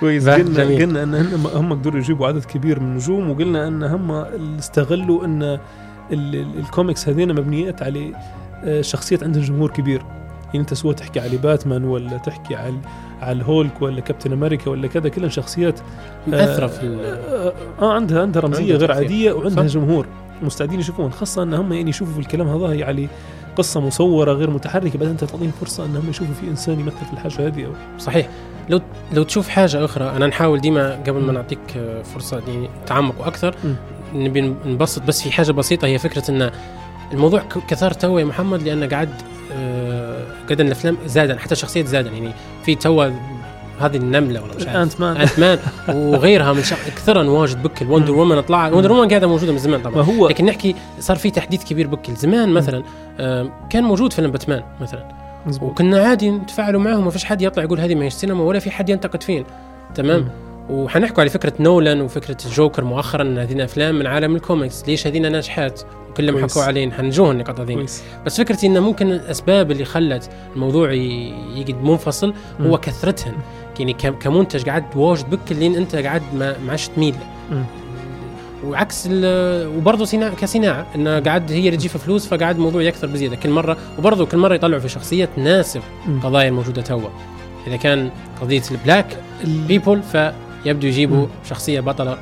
كويس قلنا. قلنا أن هم هم قدروا يجيبوا عدد كبير من النجوم وقلنا أن هم استغلوا أن ال- ال- الكوميكس هذين مبنيات على آه، شخصيات عندهم جمهور كبير يعني أنت سواء تحكي على باتمان ولا تحكي على على الهولك ولا كابتن أمريكا ولا كذا كلهم شخصيات مأثرة في ال- آه, آه عندها عندها رمزية عندها غير. عادية وعندها صح. جمهور مستعدين يشوفون خاصة إن هم يعني يشوفوا في الكلام هذا يعني قصة مصورة غير متحركة بعدين أنت تعطيهم فرصة انهم يشوفوا في إنسان يمثل في الحاجة هذه أو صحيح لو لو تشوف حاجة أخرى أنا نحاول ديما قبل ما نعطيك آه، فرصة يعني تعمق أكثر مم. نبي نبسط بس في حاجة بسيطة هي فكرة أن الموضوع كثر تو يا محمد لأن قاعد آه، قاعد الأفلام زادا حتى شخصية زادا يعني في تو هذه النملة ولا مش عارف. Ant-Man Ant-Man وغيرها من شخ... كثرا واجد بكل. Wonder Woman طلع. Wonder Woman قاعدة موجودة من زمان ما طبعا هو لكن نحكي صار في تحديث كبير بكل. زمان مثلا كان موجود فيلم باتمان مثلا. مزبوط. وكنا عادي نتفاعلوا معهم ما فيش حد يطلع يقول هذه ما هيش سينما ولا في حد ينتقد فين تمام. وحنحكوا على فكرة نولان وفكرة الجوكر مؤخرا هذين أفلام من عالم الكوميكس ليش هذين ناجحات؟ وكلهم. حكوا علينا حنجوهم النقاط هذين. بس فكرتي إنه ممكن الأسباب اللي خلت الموضوع ي- يقعد منفصل هو مم. يعني كمنتج قاعد واجد بك لين انت قاعد ما ما عادش تميل. وعكس وبرضه صناعه كصناعة إنه قاعد هي اللي تجيب فلوس فقاعد الموضوع يكثر بزيادة كل مره وبرضه كل مرة يطلعوا في شخصيه تناسب. القضايا الموجودة توا إذا كان قضية البلاك ال- بيبول فيبدو يجيبوا. شخصية بطلة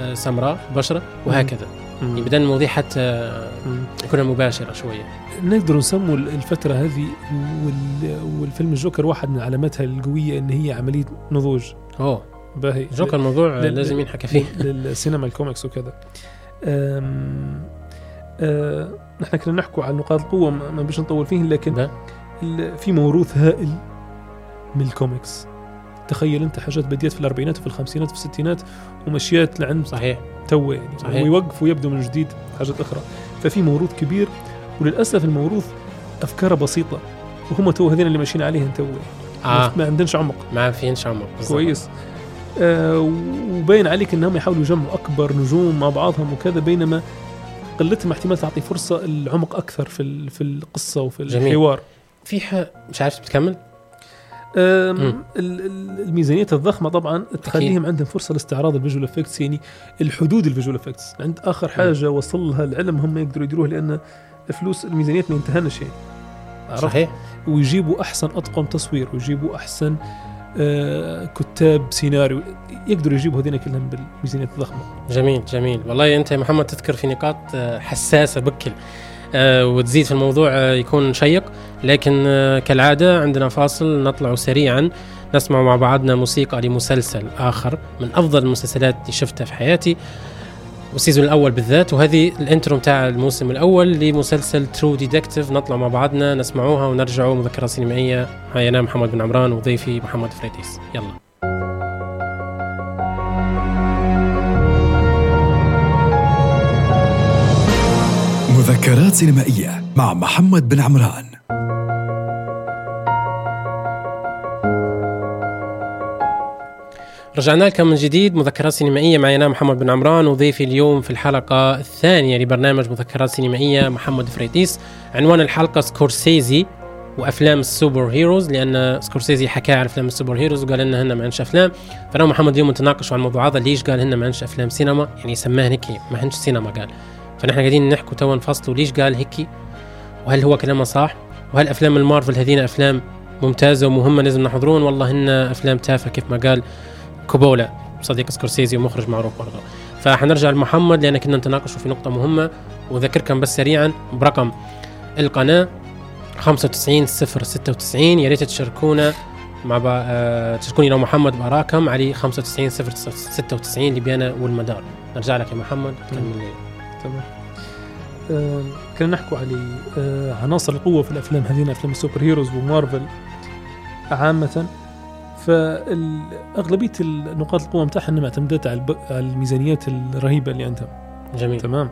آه، سمراء بشرة وهكذا. يعني بدل المواضيع حتى مم. يكون مباشرة شوية. نقدر نسموا الفترة هذه وال... والفيلم الجوكر واحد من علاماتها القوية إن هي عملية نضوج. أوه. باهي. جوكر موضوع لازم ينحكى فيه. للسينما الكوميكس وكذا. أم... أه... نحن كنا نحكوا على نقاط القوة ما بيش نطول فيه لكن في موروث هائل من الكوميكس. تخيل أنت حاجات بديت في الأربعينات وفي الخمسينات وفي الستينات ومشيات لعند صحيح. تو يعني صحيح. ويوقف ويبدو من جديد حاجات أخرى. ففي موروث كبير وللأسف الموروث افكاره بسيطة وهم تو هذين اللي ماشيين عليهم تو آه. ما عندناش عمق. ما فينش عمق بالضبط. كويس. آه وباين عليك إنهم يحاولوا يجمعوا أكبر نجوم مع بعضهم وكذا بينما قلتهم احتمال تعطي فرصة العمق أكثر في في القصة وفي جميل. الحوار. في ح... مش عارف بتكمل؟ الميزانيات الضخمة طبعا تخليهم عندهم فرصة لاستعراض ال visual effects يعني الحدود ال visual effects. عند آخر حاجة وصلها العلم هم يقدروا يديروها لأن فلوس الميزانيات ما ينتهنش يعني؟ صحيح. ويجيبوا أحسن أطقم تصوير ويجيبوا أحسن آه كتاب سيناريو يقدروا يجيبوا هذين كلهم بالميزانيات الضخمة. جميل جميل. والله أنت يا محمد تذكر في نقاط آه، حساسة بكل آه، وتزيد في الموضوع آه، يكون شيق. لكن آه، كالعادة عندنا فاصل نطلع سريعا نسمع مع بعضنا موسيقى لمسلسل آخر من أفضل المسلسلات اللي شفتها في حياتي وال season الأول بالذات وهذه ال intro بتاع الموسم الأول لمسلسل True Detective نطلع مع بعضنا نسمعوها ونرجعوا مذكرة سينمائية. معي أنا محمد بن عمران وضيفي محمد فريديس. يلا. مذكرات سينمائية مع محمد بن عمران. رجعنا لكم من جديد مذكرات سينمائية. معي أنا محمد بن عمران وضيفي اليوم في الحلقة الثانية لبرنامج مذكرات سينمائية. محمد فريديس عنوان الحلقة سكورسيزي وأفلام ال super heroes لأن سكورسيزي حكى على أفلام ال super heroes وقال إن هن ما عندش أفلام. فأنا ومحمد اليوم نتناقش عن الموضوع هذا ليش قال هن ما عندش أفلام سينما؟ يعني سماها هيك ما عندش سينما قال. فنحن قاعدين نحكوا توا نفصلوا ليش قال هيك وهل هو كلامه صح؟ وهل أفلام المارفل هذين أفلام ممتازة ومهمة لازم نحضرون؟ والله هن أفلام تافهة كيف ما قال. كوبولا صديق سكورسيزي ومخرج معروف برضه. فحنرجع لمحمد لأن كنا نتناقش في نقطة مهمة وأذكركم بس سريعا برقم القناة 95 096 يا ريت تشاركونا مع با... آه... تشاركوني لو محمد باراكم علي 95 096 ليبيانا والمدار. نرجع لك يا محمد تكمل. تمام. آه كنا نحكوا على آه عناصر القوة في الأفلام هذين أفلام ال super heroes ومارفل عامة. فاغلبيه النقاط القوة متاعها انها معتمدات على, الميزانيات الرهيبة اللي عندهم جميل. تمام؟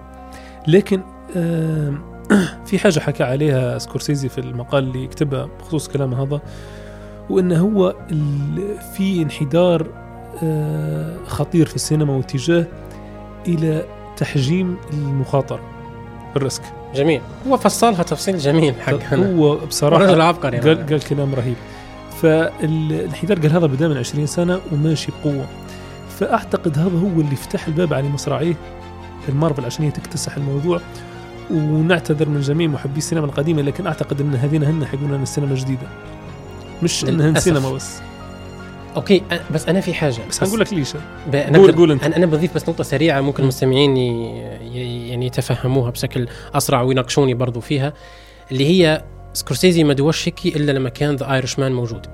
لكن في حاجة حكى عليها سكورسيزي في المقال اللي كتبها بخصوص كلامه هذا وإنه هو في انحدار آه، خطير في السينما واتجاه إلى تحجيم المخاطره ال risk. جميل. هو فصلها تفصيل جميل حق هو بصراحة رجل عبقري قال, قال كلام رهيب. فالانحدار قال هذا بدأ من 20 سنة وماشي بقوة. فأعتقد هذا هو اللي فتح الباب على مصراعيه. المارفل عشان هي تكتسح الموضوع. ونعتذر من جميع محبي السينما القديمة لكن أعتقد إن هذين هن حيقولون ان السينما الجديدة. مش انها. سينما بس. okay بس أنا في حاجة. بس هنقول لك ليش. أنا قول- قول أنت. أنا بضيف بس نقطة سريعة ممكن المستمعين يعني يتفهموها بشكل أسرع ويناقشوني برضو فيها اللي هي سكورسيزي ما دواش هيك إلا لما كان The Irishman موجود.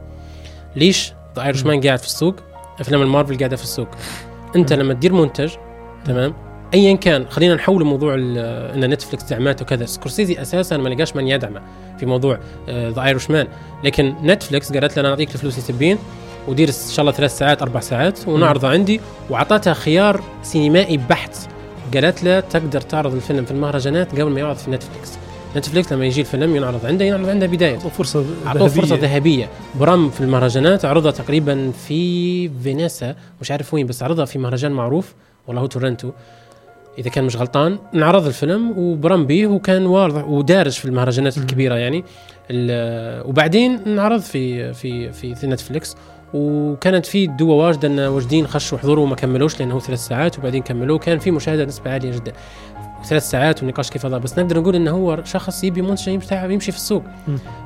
ليش The Irishman قاعد في السوق؟ أفلام المارفل قاعدة في السوق. أنت لما تدير منتج تمام؟ ايا كان خلينا نحول موضوع إن نتفلكس دعمته وكذا. سكورسيزي أساسا ما لقاش من يدعمه في موضوع The Irishman لكن نتفلكس قالت له أنا أعطيك الفلوس اللي تبين ودير إن شاء الله ثلاث ساعات أربع ساعات ونعرضه عندي واعطتها خيار سينمائي بحت. قالت له تقدر تعرض الفيلم في المهرجانات قبل ما يعرض في نتفلكس نتفلكس لما يجي الفيلم ينعرض عنده ينعرض عنده بداية. أعطوه فرصة ذهبية. فرصة ذهبية. برام في المهرجانات عرضها تقريبا في فينيسا مش عارف وين بس عرضها في مهرجان معروف والله هو تورنتو. إذا كان مش غلطان انعرض الفيلم وبرم بيه وكان واضح ودارج في المهرجانات. الكبيرة يعني. وبعدين انعرض في في في, في نتفليكس. وكانت في دوا واجدة إن واجدين خشوا حضوروا وما كملوش لأنه هو ثلاث ساعات وبعدين كملوه. كان في مشاهدة نسبة عالية جدا. ثلاث ساعات ونقاش كيف هذا. بس نقدر نقول انه هو شخص يبي منتج يمشي يمشي في السوق.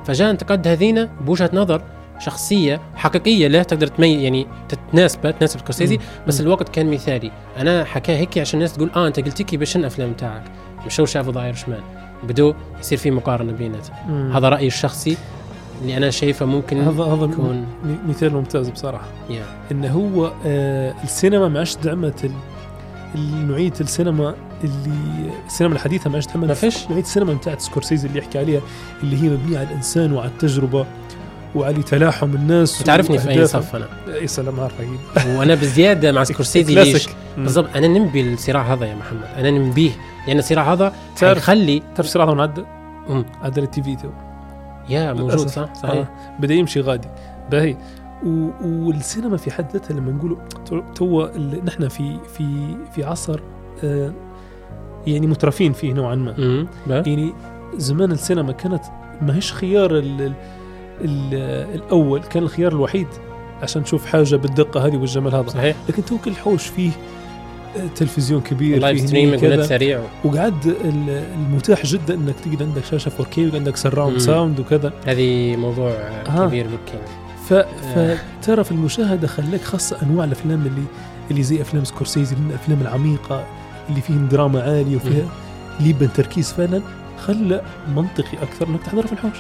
فجاء انتقد هذينا بوجهة نظر شخصية حقيقية له تقدر تميز يعني تتناسبه تناسب سكورسيزي. بس الوقت كان مثالي. أنا حكاه هيك عشان الناس تقول آه أنت قلت لي باش الافلام تاعك. مش هو شافوا The Irishman بدو يصير في مقارنة بيناتهم. هذا رأيي الشخصي اللي أنا شايفه ممكن هذا هذا يكون مثال ممتاز بصراحة. يا إنه هو آه السينما ما عادش دعمت نوعيه السينما اللي السينما الحديثة ما دعمت ما فيش. نوعيه السينما بتاعت سكورسيزي اللي يحكي عليها اللي هي مبنية على الإنسان وعلى التجربة وعلى تلاحم الناس تعرفني في أي. صف أنا اي سلام أكيد وأنا بزيادة مع سكورسيزي ليش. بالضبط أنا ننبي الصراع هذا يا محمد أنا ننبيه لأن الصراع هذا حيخلي تعرف صراحة من عدى. عدى التي في تو يا موجود. صح صحيح آه. بدأ يمشي غادي باهي والسينما في حد ذاتها لما نقولوا تو- نحن في في في عصر آه يعني مترفين فيه نوعا ما. يعني زمان السينما كانت ما هيش خيار ال ال ال الأول كان الخيار الوحيد عشان تشوف حاجة بالدقة هذه والجمال هذا. صحيح. لكن تو كل حوش فيه آه، تلفزيون كبير live streaming سريع. وقعد ال- المتاح جدا إنك تقعد عندك شاشة 4K وعندك surround. sound وكذا. هذه موضوع آه. كبير بالكل ف... فترى في المشاهدة خلاك خاصة أنواع الأفلام اللي اللي زي أفلام سكورسيزي من الأفلام العميقة اللي فيهم دراما عاليه وفيها ليبا تركيز فعلا خلى منطقي أكثر إنك تحضره في الحوش.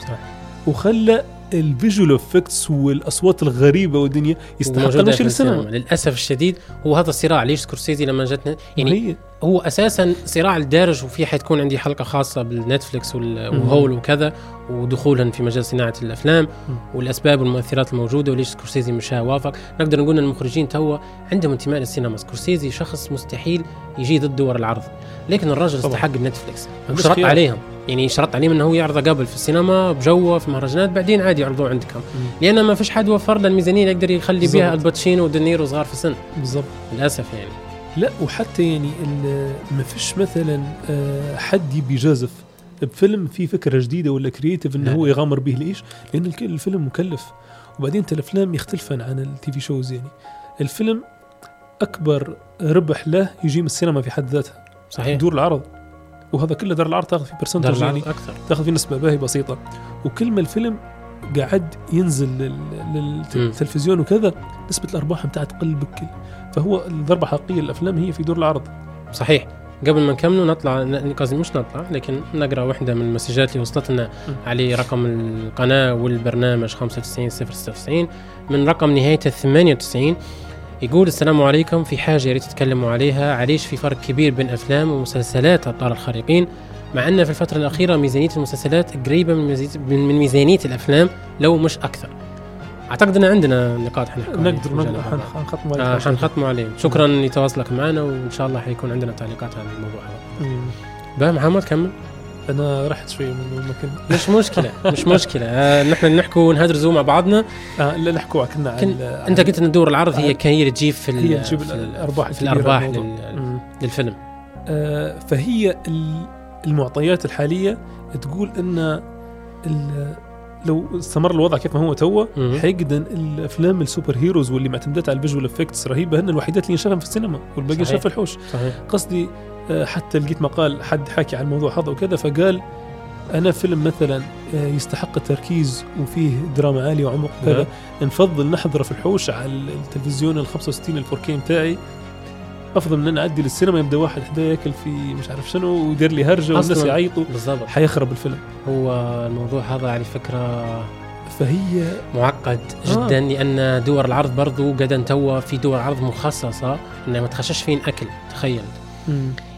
صح وخلى ال visual effects والأصوات الغريبة والدنيا يستحق للسينما السينما. للأسف الشديد هو هذا الصراع ليش سكورسيزي لما جتنا؟ يعني هي هو أساسا صراع الدارج وفي حتكون عندي حلقة خاصة بالنتفلكس وال- مم. وهولو وكذا ودخولهم في مجال صناعة الأفلام مم. والأسباب والمؤثرات الموجودة وليش سكورسيزي مش وافق. نقدر نقول إن المخرجين توا عندهم انتماء للسينما. سكورسيزي شخص مستحيل يجي ضد دور العرض. لكن الرجل طبعا. استحق عندوش شرط. عليهم. يعني شرط عليهم إنه هو يعرضه قبل في السينما بجوه في مهرجانات بعدين عادي يعرضوه عندكم. لأن ما فيش حد وفر له الميزانية اللي يقدر يخلي بها. الباتشينو ودينيرو صغار في السن. بالضبط. للأسف يعني. لا وحتى يعني ما فيش مثلا آه، حد يبي يجازف. بفيلم فيه فكرة جديدة ولا creative إنه. هو يغامر به ليش؟ لأن الفيلم مكلف. وبعدين انت الأفلام يختلفن عن ال TV shows يعني. الفيلم أكبر ربح له يجي من السينما في حد ذاتها. صحيح. دور العرض. وهذا كله دار العرض تاخذ فيه دار برسنتج يعني. أكثر. تاخذ فيه نسبة باهي بسيطة. وكل ما الفيلم قاعد ينزل. للتلفزيون وكذا نسبة الأرباح بتاعها تقل بكل فهو الضربة الحقيقية للأفلام هي في دور العرض. صحيح. قبل ما نكمل نطلع قصدي مش نطلع لكن نقرأ واحدة من المسجات اللي وصلت لنا. على رقم القناة والبرنامج 95096 من رقم نهايته 98 يقول السلام عليكم. في حاجة يا ريت تتكلموا عليها. عليش في فرق كبير بين أفلام ومسلسلات ابطال الخارقين؟ مع أن في الفترة الأخيرة ميزانية المسلسلات قريبة من ميزانية الأفلام لو مش أكثر. أعتقد إن عندنا نقاط حنحكي عليها. نقدر حنختم عليه آه حنختموا عليه شكرا لتواصلك معنا وإن شاء الله حيكون عندنا تعليقات عن الموضوع. هذا. بقى محمد كمل. أنا رحت شوية من المكان. مش مشكلة مش مشكلة. آه نحن نحكوا ونهدرزوا مع بعضنا. آه لا نحكوا كنا كن... على أنت قلت إن دور العرض هي كان هي اللي تجيب في هي تجيب في ال- الأرباح في الأرباح. لل... للفيلم. آه، فهي ال- المعطيات الحالية تقول إن لو استمر الوضع كيف ما هو توا. حيقدر الأفلام ال super heroes واللي معتمدات على ال visual effects رهيبة هن الوحيدات اللي ينشغل في السينما والباقي صحيح. شاف الحوش صحيح قصدي آه، حتى لقيت مقال حد حكي عن الموضوع هذا وكذا فقال أنا فيلم مثلا آه، يستحق التركيز وفيه دراما عالية وعمق نعم. كذا نفضل نحضره في الحوش على التلفزيون ال 65 ال 4K بتاعي أفضل من ان اعدي للسينما يبدأ واحد حدا يأكل في مش عارف شنو ويدير لي هرجة والناس. يعيطوا. بالضبط. حيخرب الفيلم. هو الموضوع هذا على فكرة فهي معقد جدا لأن دور العرض برضو قد توا في دور عرض مخصصة انها ما تخشش فين اكل تخيل.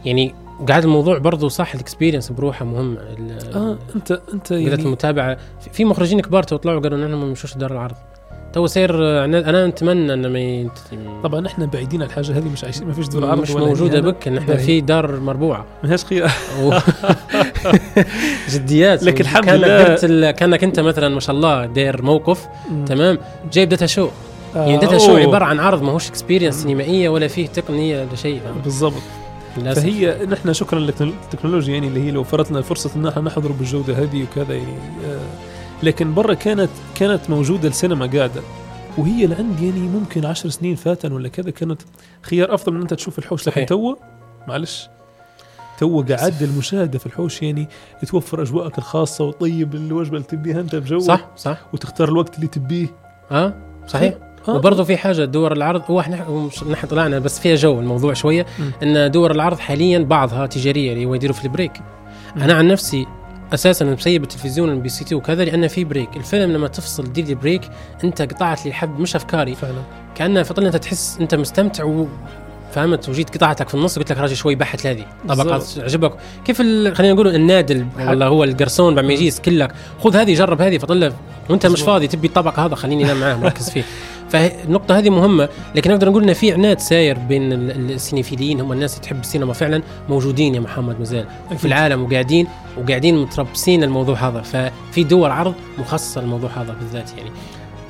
يعني قاعد الموضوع برضو صح ال experience بروحها مهمه ال- آه انت أنت يعني المتابعة. في- في مخرجين كبار تو طلعوا قالوا نحن ما نمشوش دار العرض. تو صير آه، أنا نتمنى إنه ما. طبعا إحنا بعيدين عن الحاجة هذه مش عايشين ما فيش دور عرض مش موجودة. بك باهي. في دار مربوعة ملهاش خير. جديات لكن الحمد لله-. كانك أنت مثلا ما شاء الله داير موقف مم. تمام جايب data show آه، يعني data show. عبارة عن عرض ما هوش experience سينمائية ولا فيه تقنية ولا شيء؟ بالضبط للأسف. فهي نحن شكرا للتكنولوجيا يعني اللي هي وفرت لنا فرصة إن إحنا نحضر بالجودة هذه وكذا يعني آه لكن برا كانت كانت موجودة السينما قاعدة وهي لعند يعني ممكن عشر سنين فاتن ولا كذا كانت خيار أفضل من أنت تشوف الحوش لكن. تو معلش تو قعد المشاهدة في الحوش يعني توفر أجواءك الخاصة وطيب الوجبة اللي تبيها أنت بجو صح صح وتختار الوقت اللي تبيه آه صحيح آه. وبرضه في حاجة دور العرض هو إحنا نحن طلعنا بس فيها جو الموضوع شوية مم. إن دور العرض حاليا بعضها تجارية اللي هو يديروا في البريك مم. أنا عن نفسي أساسا مسيب التلفزيون البي سي تي وكذا لأن في بريك. الفيلم لما تفصل دير لي بريك أنت قطعت لي حد مش أفكاري. فعلا. كأنه فطلع أنت تحس أنت مستمتع و فهمت؟ وجيت قطعتك في النص قلت لك راجل شوي بحت هذه طبقات. عجبك. كيف ال... خلينا نقول النادل ولا هو القرصون بعد ما يجي يسكلك خذ هذه جرب هذه فطلع. وأنت مش. فاضي تبي الطبق هذا خليني أنام معاه مركز فيه. فالنقطة هذه مهمة لكن نقدر نقول إن في عناد ساير بين ال- ال- السينيفيليين هم الناس اللي تحب السينما فعلا موجودين يا محمد مازال في. العالم وقاعدين وقاعدين متربصين الموضوع هذا. ففي دور عرض مخصصة للموضوع هذا بالذات يعني.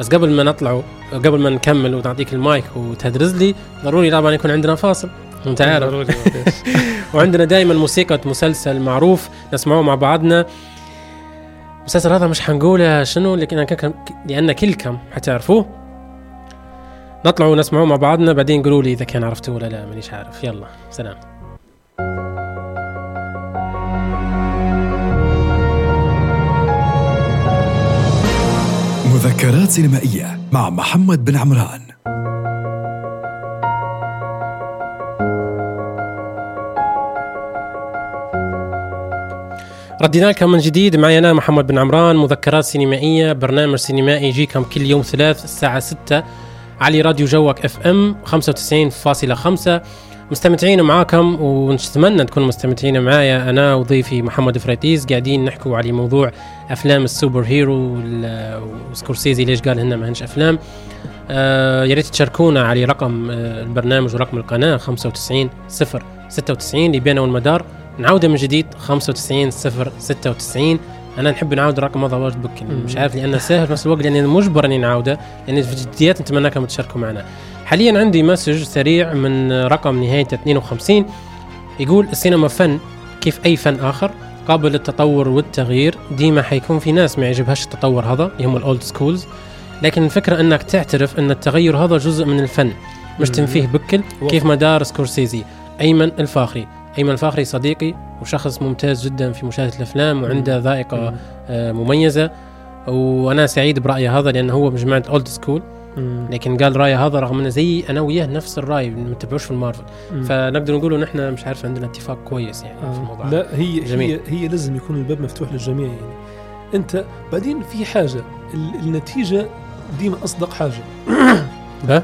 بس قبل ما نطلع قبل ما نكمل ونعطيك المايك وتهدرز لي ضروري طبعا يكون عندنا فاصل. أنت عارف. وعندنا دائما موسيقى مسلسل معروف نسمعوه مع بعضنا. المسلسل هذا مش حنقوله شنو لكن لأن كلكم حتعرفوه. نطلع ونسمعوه مع بعضنا بعدين قولوا لي إذا كان عرفتوه ولا لا مانيش عارف. يلا سلام. مذكرات سينمائية مع محمد بن عمران. ردينا لكم من جديد معي أنا محمد بن عمران مذكرات سينمائية برنامج سينمائي يجيكم كل يوم ثلاث الساعة 6 على راديو جوك FM 95.5 مستمتعين معاكم ونتمنى تكونوا مستمتعين معايا أنا وضيفي محمد فريتيز قاعدين نحكوا على موضوع أفلام ال super hero وسكورسيزي ليش قال هن ما هنش أفلام. آه يا ريت تشاركونا على رقم آه البرنامج ورقم القناة 95 0 96 ليبيانا والمدار. نعاوده من جديد 95 0 96 أنا نحب نعاود الرقم هذا واجد بك مش عارف لأنه سهل في نفس الوقت لاني مجبر إني نعاوده لأن في جديات نتمناكم تشاركوا معنا. حاليا عندي message سريع من رقم نهايته 52 يقول السينما فن كيف أي فن آخر؟ قابل للتطور والتغيير ديما حيكون في ناس ما يعجبهاش التطور هذا اللي هم ال old schools. لكن الفكرة إنك تعترف إن التغير هذا جزء من الفن مش. تنفيه بكل كيف ما دار سكورسيزي. أيمن الفاخري أيمن الفاخري صديقي وشخص ممتاز جدا في مشاهدة الأفلام وعنده ذائقة آه، مميزة وأنا سعيد برايه هذا لأنه هو بجماعه old school مم. لكن قال رايه هذا رغم إنه زي أنا وياه نفس الرأي ما نتبعوش في المارفل. فنقدر نقول نحن مش عارف عندنا اتفاق كويس يعني في آه. الموضوع لا هي جميل. هي هي لازم يكون الباب مفتوح للجميع يعني أنت بعدين في حاجة ال- النتيجة ديما أصدق حاجة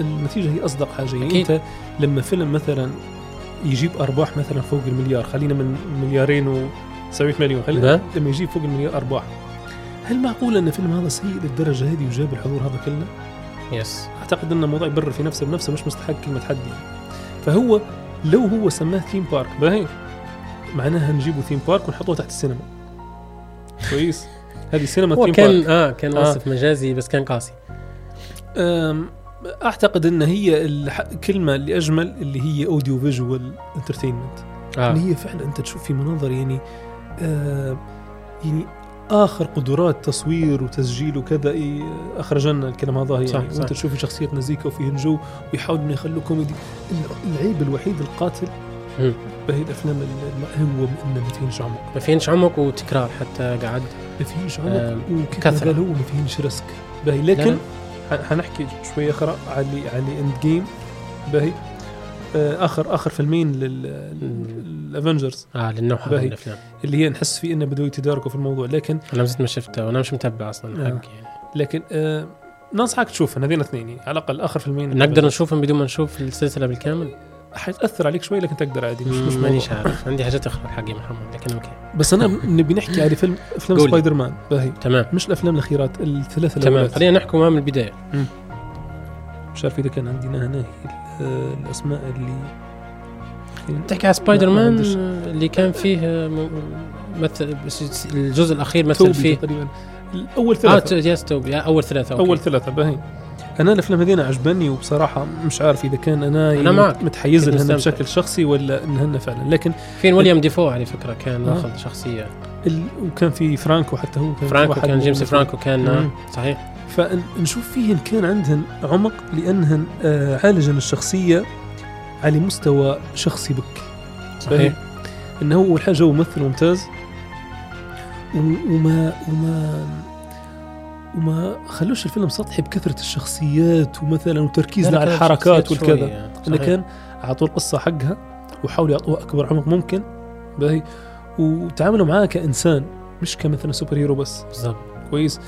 النتيجة هي أصدق حاجة يعني أكيد. أنت لما فيلم مثلا يجيب أرباح مثلا فوق المليار خلينا من مليارين و 700 مليون خلينا. لما يجيب فوق المليار أرباح هل معقول أن فيلم هذا سيء للدرجة هذه وجاب الحضور هذا كله؟ يس أعتقد أن الموضوع يبرر في نفسه بنفسه مش مستحق كلمة حد يعني. فهو لو هو سماه ثيم بارك باهي معناها نجيبوا theme park ونحطوه تحت السينما كويس هذه سينما ثيم كان park آه كان آه. وصف مجازي بس كان قاسي أعتقد إن هي الكلمة اللي اجمل اللي هي audio visual entertainment آه. اللي هي فعلا أنت تشوف في مناظر يعني آه يعني آخر قدرات تصوير وتسجيل وكذا إيه اخرج لنا الكلام هذا يعني صح، وأنت صح. تشوف شخصيات مزيكا وفيه الجو ويحاولوا إنه يخلوه كوميدي. ال- العيب الوحيد القاتل. بهي الأفلام ال- هو إنه ما فيهش عمق ما فيهش عمق وتكرار حتى قعد ما فيهش آه، عمق. ما قال هو ما فيهش risk باهي لكن حنحكي شوي أخرى على على End Game باهي. آه، اخر آخر فيلمين لل Avengers. آه للنوع هذا من باهي. الافلام اللي هي نحس فيه إنه بدوا يتداركوا في الموضوع. لكن أنا ما شفته وأنا مش متبع أصلا آه. حق يعني. لكن آه ننصحك تشوفهم هذين اثنين على الأقل آخر فيلمين. نقدر نشوفهم بدون ما نشوف السلسلة بالكامل؟ حيتأثر عليك شوي لكن تقدر عادي مش مش مانيش. عارف. عندي حاجات أخرى حقي محمد لكن أوكي. بس أنا نبي نحكي على فيلم افلام. سبايدر مان باهي. تمام. مش الأفلام الأخيرات الثلاثة تمام. خلينا نحكي معاه من البداية. مش عارف إذا كان عندنا هنا ال- الأسماء اللي تحكي على سبايدر مان. اللي كان فيه مثل الجزء الأخير مثل فيه. تقريبا. اول آه ثلاثة ت- yes توبي. آه، أول ثلاثة أوكي. أول ثلاثة باهي. أنا الأفلام هذين عجبني وبصراحة مش عارف إذا كان أنا, أنا معك. متحيز لهن. بشكل شخصي ولا انهن فعلا لكن فين ويليام ديفو على فكرة كان آه. واخذ شخصية ال... وكان في فرانكو حتى هو كان فرانكو كان جيمس. فرانكو كان آه،. صحيح فنشوف فيهن كان عندهن عمق لأنهن آه عالجن الشخصية على مستوى شخصي بك صحيح إنه هو أول حاجة هو ممثل ممتاز وما وما وما خلوش الفيلم سطحي بكثرة الشخصيات ومثلا وتركيز لا، على الحركات والكذا. إنه. كان اعطوه القصة حقها وحاولوا يعطوها أكبر عمق ممكن. باهي. وتعاملوا معاه كإنسان مش كمثلا super hero بس. بالضبط. كويس.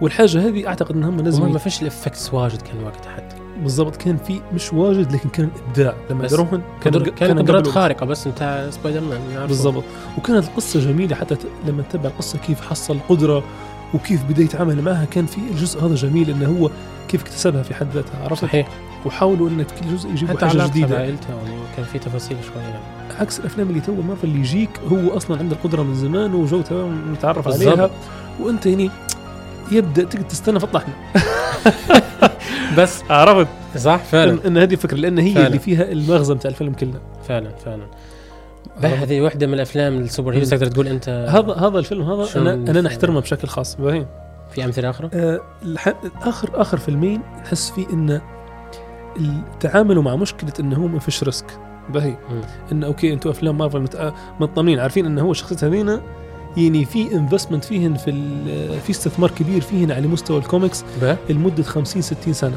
والحاجة هذه أعتقد انهم وما- لازم ما فيش ال effects واجد كان وقتها حتى بالضبط كان في مش واجد لكن كان ابداع لما داروهن كان كان كان قدرات خارقة بس نتاع سبايدر مان. بالضبط. وكانت القصة جميلة حتى لما تتبع القصة كيف حصل قدرة وكيف بدأ يتعامل معها كان في الجزء هذا جميل إنه هو كيف اكتسبها في حد ذاتها عرفت؟ صحيح. وحاولوا إن في كل جزء يجيبوا حتى حاجة جديدة. بعائلته يعني كان في تفاصيل شوية. يعني. عكس الأفلام اللي تو مارفل اللي يجيك هو أصلا عنده القدرة من زمان وجو تمام متعرف. عليها. وأنت يعني يبدأ تقعد تستنى فطحنا. بس عرفت؟ صح فعلا. ان, إن هذه الفكرة لأن هي فعلا. اللي فيها المغزى بتاع الفيلم كله. فعلا فعلا. هذه واحدة من الأفلام ال super heroes. تقدر تقول أنت هذا هذا الفيلم هذا أنا أنا نحترمه بشكل خاص باهي في أمثلة أخرى؟ آه، اخر آخر فيلمين نحس فيه إن تعاملوا مع مشكلة إنه هو ما فيش risk. باهي مم. انه أوكي أنتم أفلام مارفل متأ- مطمنين عارفين انه هو شخصيات هذينا يعني في investment فيهن في في استثمار كبير فيهن على مستوى الكوميكس لمدة 50 60 سنة.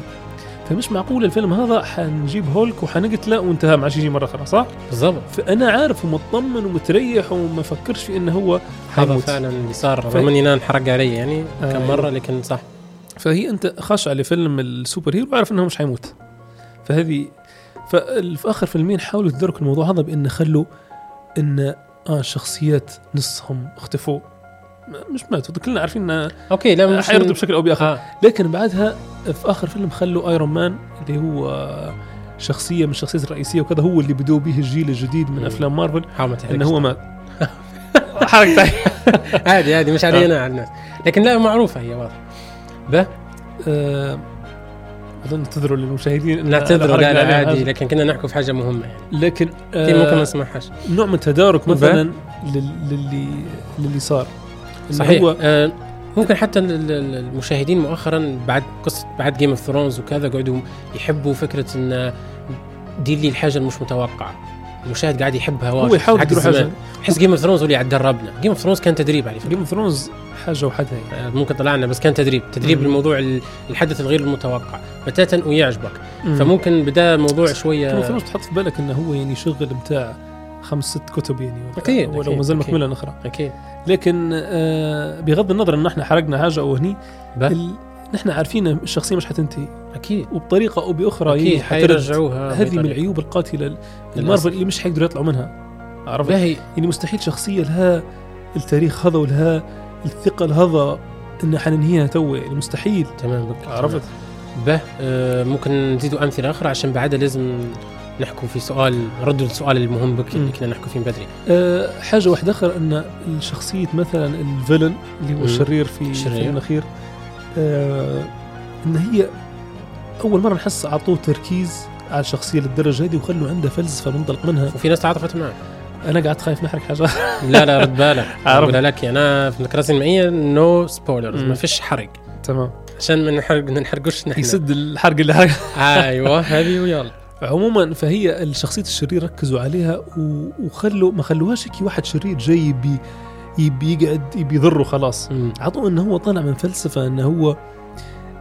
فمش معقول الفيلم هذا حنجيب هولك وحنقتله وانتهى ما عادش يجي مرة أخرى صح؟ بالضبط فأنا عارف ومطمن ومتريح وما فكرش في إنه هو هذا. فعلا اللي صار ف- رغم إني أنا انحرق علي يعني آه، كم. مرة لكن صح فهي أنت خاش على فيلم ال super hero وعارف إنه مش حيموت فهذه ففي آخر فيلمين حاولوا يتداركوا الموضوع هذا بان خلوا ان آه الشخصيات نصهم اختفوا مش ماتوا كلنا عارفين انه أوكي لا مش حيردوا بشكل أو بآخر آه. لكن بعدها في آخر فيلم خلوا ايرون مان اللي هو شخصية من الشخصيات الرئيسية وكذا هو اللي بدوا به الجيل الجديد من. أفلام مارفل. إنه هو مات حركة عادي عادي مش علي أنا على الناس لكن لا معروفة هي واضحه به آه، أظن نعتذروا للمشاهدين إن نعتذر أنا لا لا عليها عادي. لكن كنا نحكوا في حاجة مهمة يعني لكن كثير ممكن ما آه نسمعهاش نوع من تدارك بقى. مثلا لل- للي للي صار صحيح. هو آه ممكن حتى ال- ال- المشاهدين مؤخرا بعد قصة بعد جيم اوف ثرونز وكذا قعدوا يحبوا فكرة إن دي لي الحاجة المش متوقعة. المشاهد قاعد يحبها واجد هو يحاول حق حاجة. الزمان حس جيم اوف ثرونز هو اللي قاعد دربنا. جيم اوف ثرونز كان تدريب على فكرة. جيم اوف ثرونز حاجة وحدها يعني. آه، ممكن طلعنا بس كان تدريب. تدريب. الموضوع ال- الحدث الغير المتوقع. بتاتا ويعجبك. مم. فممكن بدا موضوع جيم اوف شوية ثرونز تحط في بالك إنه هو يعني شغل بتاع خمس ست كتب يعني. أكيد، ولو ما زال. مكملا أخرى. أكيد. لكن آه بغض النظر ان إحنا حرقنا حاجة أو هني. ال... نحن عارفين الشخصية مش حتنتهي أكيد وبطريقة أو بأخرى أكيد حيرجعوها هذه من. العيوب القاتلة المارفل اللي مش حيقدروا يطلعوا منها عرفت؟ يعني مستحيل شخصية لها التاريخ هذا ولها الثقل هذا انها حننهيها تو يعني مستحيل تمام عرفت؟ به آه ممكن نزيدوا أمثلة أخرى عشان بعدها لازم نحكوا في سؤال ردوا السؤال المهم بك اللي. كنا نحكوا فيه من بدري أه حاجة واحدة أخرى أن الشخصية مثلا الفيلن اللي هو. الشرير في. الفيلم الأخير أه إن هي أول مرة نحس أعطوه تركيز على الشخصية للدرجة هذه وخلوا عنده فلسفه منطلق منها وفي ناس تعاطفت معه أنا قاعد خايف نحرق حاجة لا لا رد بالك. اقولها لك أنا في الذكريات السينمائيه نو spoilers مم. ما فيش حرق تمام عشان ما نحرق ما نحرقوش نحن يسد الحرق اللي حرق أيوه هذه ويلا عموما فهي الشخصية الشرير ركزوا عليها وخلوا ما خلوهاش هيك واحد شرير جاي يبي يبي يقعد يبي يضره خلاص. مم. عطوه إنه هو طالع من فلسفة إنه هو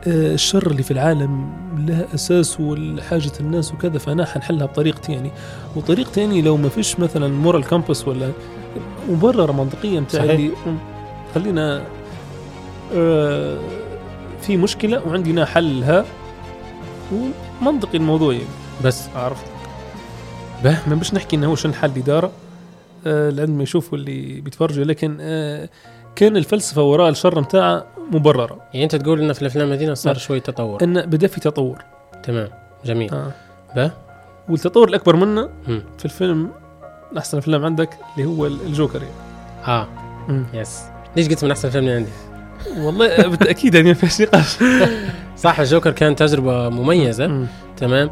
آه، الشر اللي في العالم له أساس والحاجة الناس وكذا فأنا حنحلها بطريقتي يعني وطريقتي يعني لو ما فيش مثلا moral compass ولا مبرر منطقيا صحيح. اللي خلينا آه، في مشكلة وعندنا حلها. ومنطقي الموضوع يعني. بس. عرفت. به. ما باش نحكي إنه هو شنو حل الإدارة؟ آه لأن ما يشوفوا اللي بيتفرجوا لكن آه كان الفلسفة وراء الشر متاعه مبررة. يعني أنت تقول إن في الأفلام هذه صار لا. شوي تطور. إن بدأ في تطور. تمام. جميل. آه. به؟ والتطور الأكبر منه مم. في الفيلم أحسن الافلام عندك اللي هو الجوكر يعني. آه. yes. ليش قلت من أحسن فيلم عندي؟ والله آه، بالتأكيد يعني ما فيش نقاش. صح الجوكر كان تجربة مميزة. مم. تمام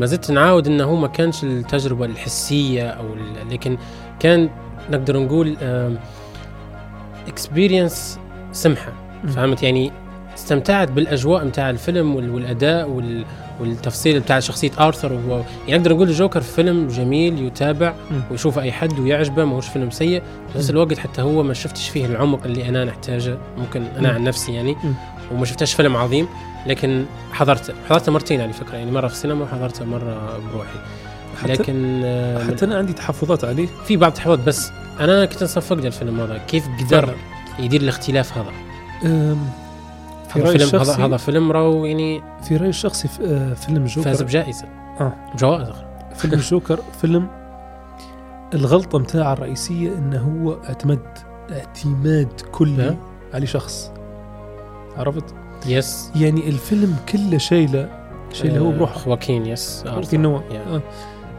ما زلت نعاود انه هو ما كانش التجربة الحسية أو لكن كان نقدر نقول experience سمحة. فهمت يعني استمتعت بالأجواء متاع الفيلم وال- والأداء وال والتفصيل بتاع شخصية آرثر وهو يعني نقدر نقول الجوكر فيلم جميل يتابع مم. ويشوف أي حد ويعجبه ماهوش فيلم سيء في نفس. الوقت حتى هو ما شفتش فيه العمق اللي أنا نحتاجه ممكن أنا مم. عن نفسي يعني. وما شفتش فيلم عظيم لكن حضرته حضرته مرتين على فكرة يعني مرة في السينما وحضرته مرة بروحي حتى لكن آه، حتى أنا عندي تحفظات عليه في بعض التحفظات بس أنا كنت نصفق الفيلم هذا كيف قدر. يدير الاختلاف هذا في رأيي فيلم هذا هذا فيلم راهو يعني في رأيي الشخصي آه، فيلم فاز جوكر بجائزة آه. جوائز. فيلم الجوكر فيلم الغلطة متاعه الرئيسية إنه هو اعتمد اعتماد كلي. على شخص عرفت؟ yes يعني الفيلم كله شايله شايله هو آه، بروحه. خواكين yes انه يا. آه.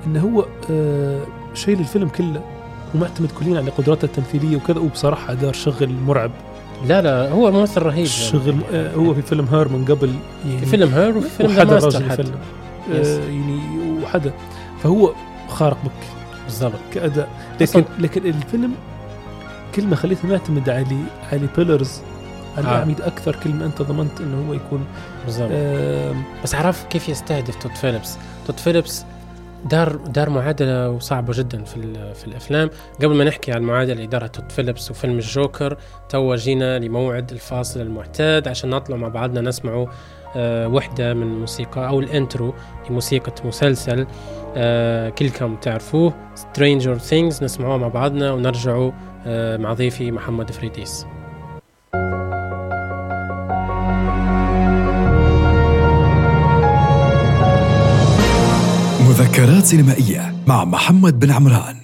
إنه هو آه شايل الفيلم كله ومعتمد كليا على قدراته التمثيلية وكذا وبصراحة دار شغل مرعب. لا لا هو ممثل رهيب. شغل آه هو في فيلم Her من قبل يعني في فيلم Her وفي فيلم وحدا ماستر راجل. آه يعني وحدا. فهو خارق بك. بالضبط. كأداء. لكن لكن الفيلم كل ما خليته معتمد على على pillars. العميد أكثر كل ما أنت ضمنت إنه هو يكون بالضبط. آه بس عرف كيف يستهدف تود فيليبس. تود فيليبس دار دار معادلة وصعبه جدا في في الأفلام. قبل ما نحكي على المعادلة اللي دارها تود فيليبس وفيلم الجوكر توا جينا لموعد الفاصل المعتاد عشان نطلع مع بعضنا نسمعوا آه وحدة من موسيقى أو ال intro لموسيقى مسلسل آه كلكم تعرفوه. Stranger Things نسمعوها مع بعضنا ونرجعوا آه مع ضيفي محمد فريديس. مذكرات سينمائية مع محمد بن عمران.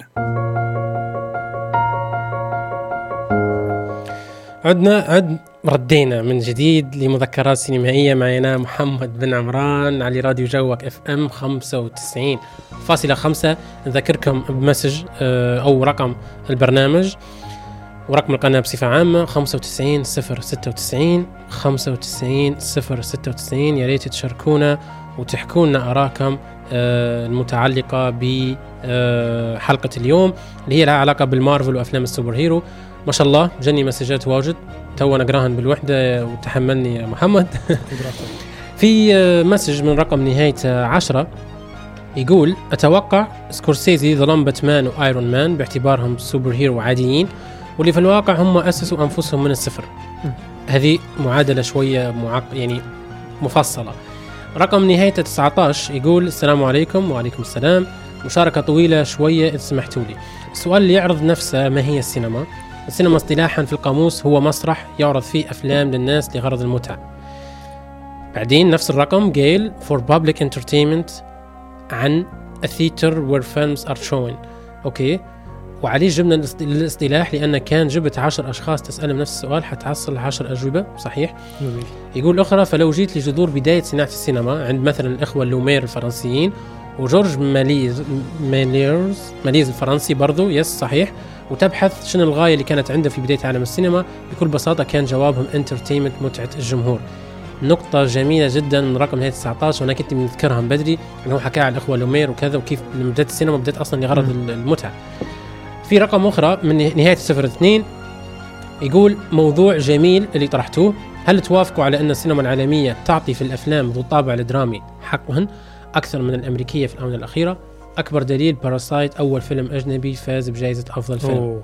عدنا عد ردينا من جديد لمذكرات سينمائية. معنا محمد بن عمران على راديو جوك إف إم 95.5 نذكركم بمسج آه، أو رقم البرنامج. ورقم القناة بصفة عامة 95 096 95 096 يا ريت تشاركونا وتحكوا لنا آراءكم المتعلقة بحلقة اليوم اللي هي لها علاقة بالمارفل وأفلام ال super hero. ما شاء الله جاني messages واجد. تو نقراهن بالوحدة وتحملني يا محمد. في آه، message من رقم نهاية عشرة يقول أتوقع سكورسيزي ظلم باتمان وآيرون مان باعتبارهم super hero عاديين واللي في الواقع هم أسسوا أنفسهم من الصفر. هذه معادلة شوية معق يعني مفصلة. رقم نهاية 19 يقول السلام عليكم وعليكم السلام. مشاركة طويلة شوية إذا سمحتوا لي. السؤال اللي يعرض نفسه ما هي السينما؟ السينما اصطلاحا في القاموس هو مسرح يعرض فيه أفلام للناس لغرض المتعة. بعدين نفس الرقم قيل for public entertainment عن a theater where films are shown. أوكي. وعليه جبنا الاصط- الاصطلاح لأن كان جبت عشر أشخاص تسألهم نفس السؤال حتحصل عشر أجوبة صحيح؟ جميل. يقول أخرى فلو جيت لجذور بداية صناعة السينما عند مثلا الإخوة اللومير الفرنسيين وجورج ميليس ميليرز ميليس الفرنسي برضو yes صحيح؟ وتبحث شنو الغاية اللي كانت عنده في بداية عالم السينما؟ بكل بساطة كان جوابهم entertainment متعة الجمهور. نقطة جميلة جدا من رقم نهاية 19 وأنا كنت بنذكرها من بدري إنه حكى على الإخوة لومير وكذا وكيف بدات السينما بدات أصلا لغرض. المتعة. في رقم أخرى من نهاية صفر اثنين يقول موضوع جميل اللي طرحتوه هل توافقوا على أن السينما العالمية تعطي في الأفلام ذو الطابع الدرامي حقهن أكثر من الأمريكية في الآونة الأخيرة؟ أكبر دليل باراسايت أول فيلم أجنبي فاز بجائزة أفضل فيلم. أوه.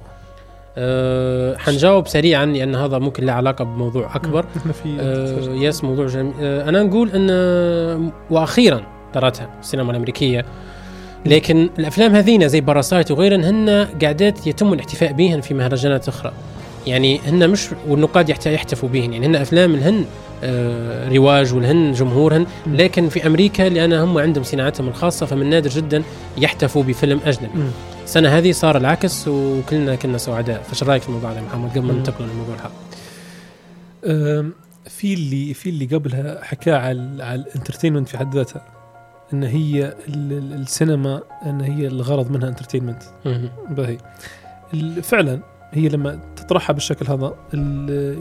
أه حنجاوب سريعا لأن هذا ممكن له علاقة بموضوع أكبر. آه، yes موضوع جميل آه، أنا نقول أن آه، وأخيرا طرتها السينما الأمريكية لكن الأفلام هذينا زي باراسايت وغيرهن هن قاعدات يتم الاحتفاء بهن في مهرجانات أخرى. يعني هن مش والنقاد يحت- يحتفوا بهن يعني هن أفلام الهن آه، رواج والهن جمهورهن. لكن في أمريكا لأن هم عندهم صناعتهم الخاصة فمن نادر جدا يحتفوا بفيلم أجنبي. السنة هذه صار العكس وكلنا كنا سعداء. فايش رأيك في الموضوع هذا محمد؟ قبل ما. ننتقل للموضوع الحق. في اللي في اللي قبلها حكى على على ال entertainment في حد ذاتها. إن هي ال- ال- السينما إن هي الغرض منها entertainment. باهي فعلا هي لما تطرحها بالشكل هذا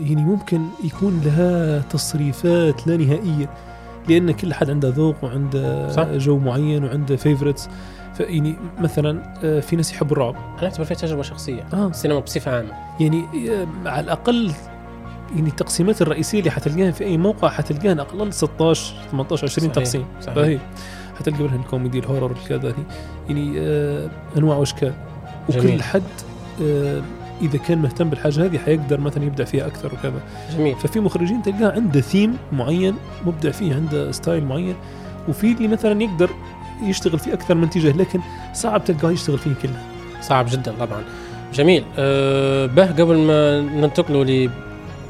يعني ممكن يكون لها تصريفات لا نهائية لأن كل حد عنده ذوق وعنده صح. جو معين وعنده favorites فيعني مثلا آه، في ناس يحبوا الرعب. أنا أعتبر فيها تجربة شخصية. آه. السينما بصفة عامة. يعني آه، على الأقل يعني التقسيمات الرئيسية اللي حتلقاها في أي موقع حتلقاها الاقل 16 18 20 صحيح، تقسيم. صحيح. حتلقى منها الكوميدي ال horror الكذا يعني آه أنواع وأشكال. وكل جميل. حد آه إذا كان مهتم بالحاجة هذه حيقدر مثلا يبدع فيها أكثر وكذا. جميل. ففي مخرجين تلقاه عنده ثيم معين مبدع فيه عنده style معين. وفي اللي مثلا يقدر يشتغل في أكثر من اتجاه لكن صعب تلقاه يشتغل فيه كله. صعب جدا طبعا. جميل. أه به قبل ما ننتقلوا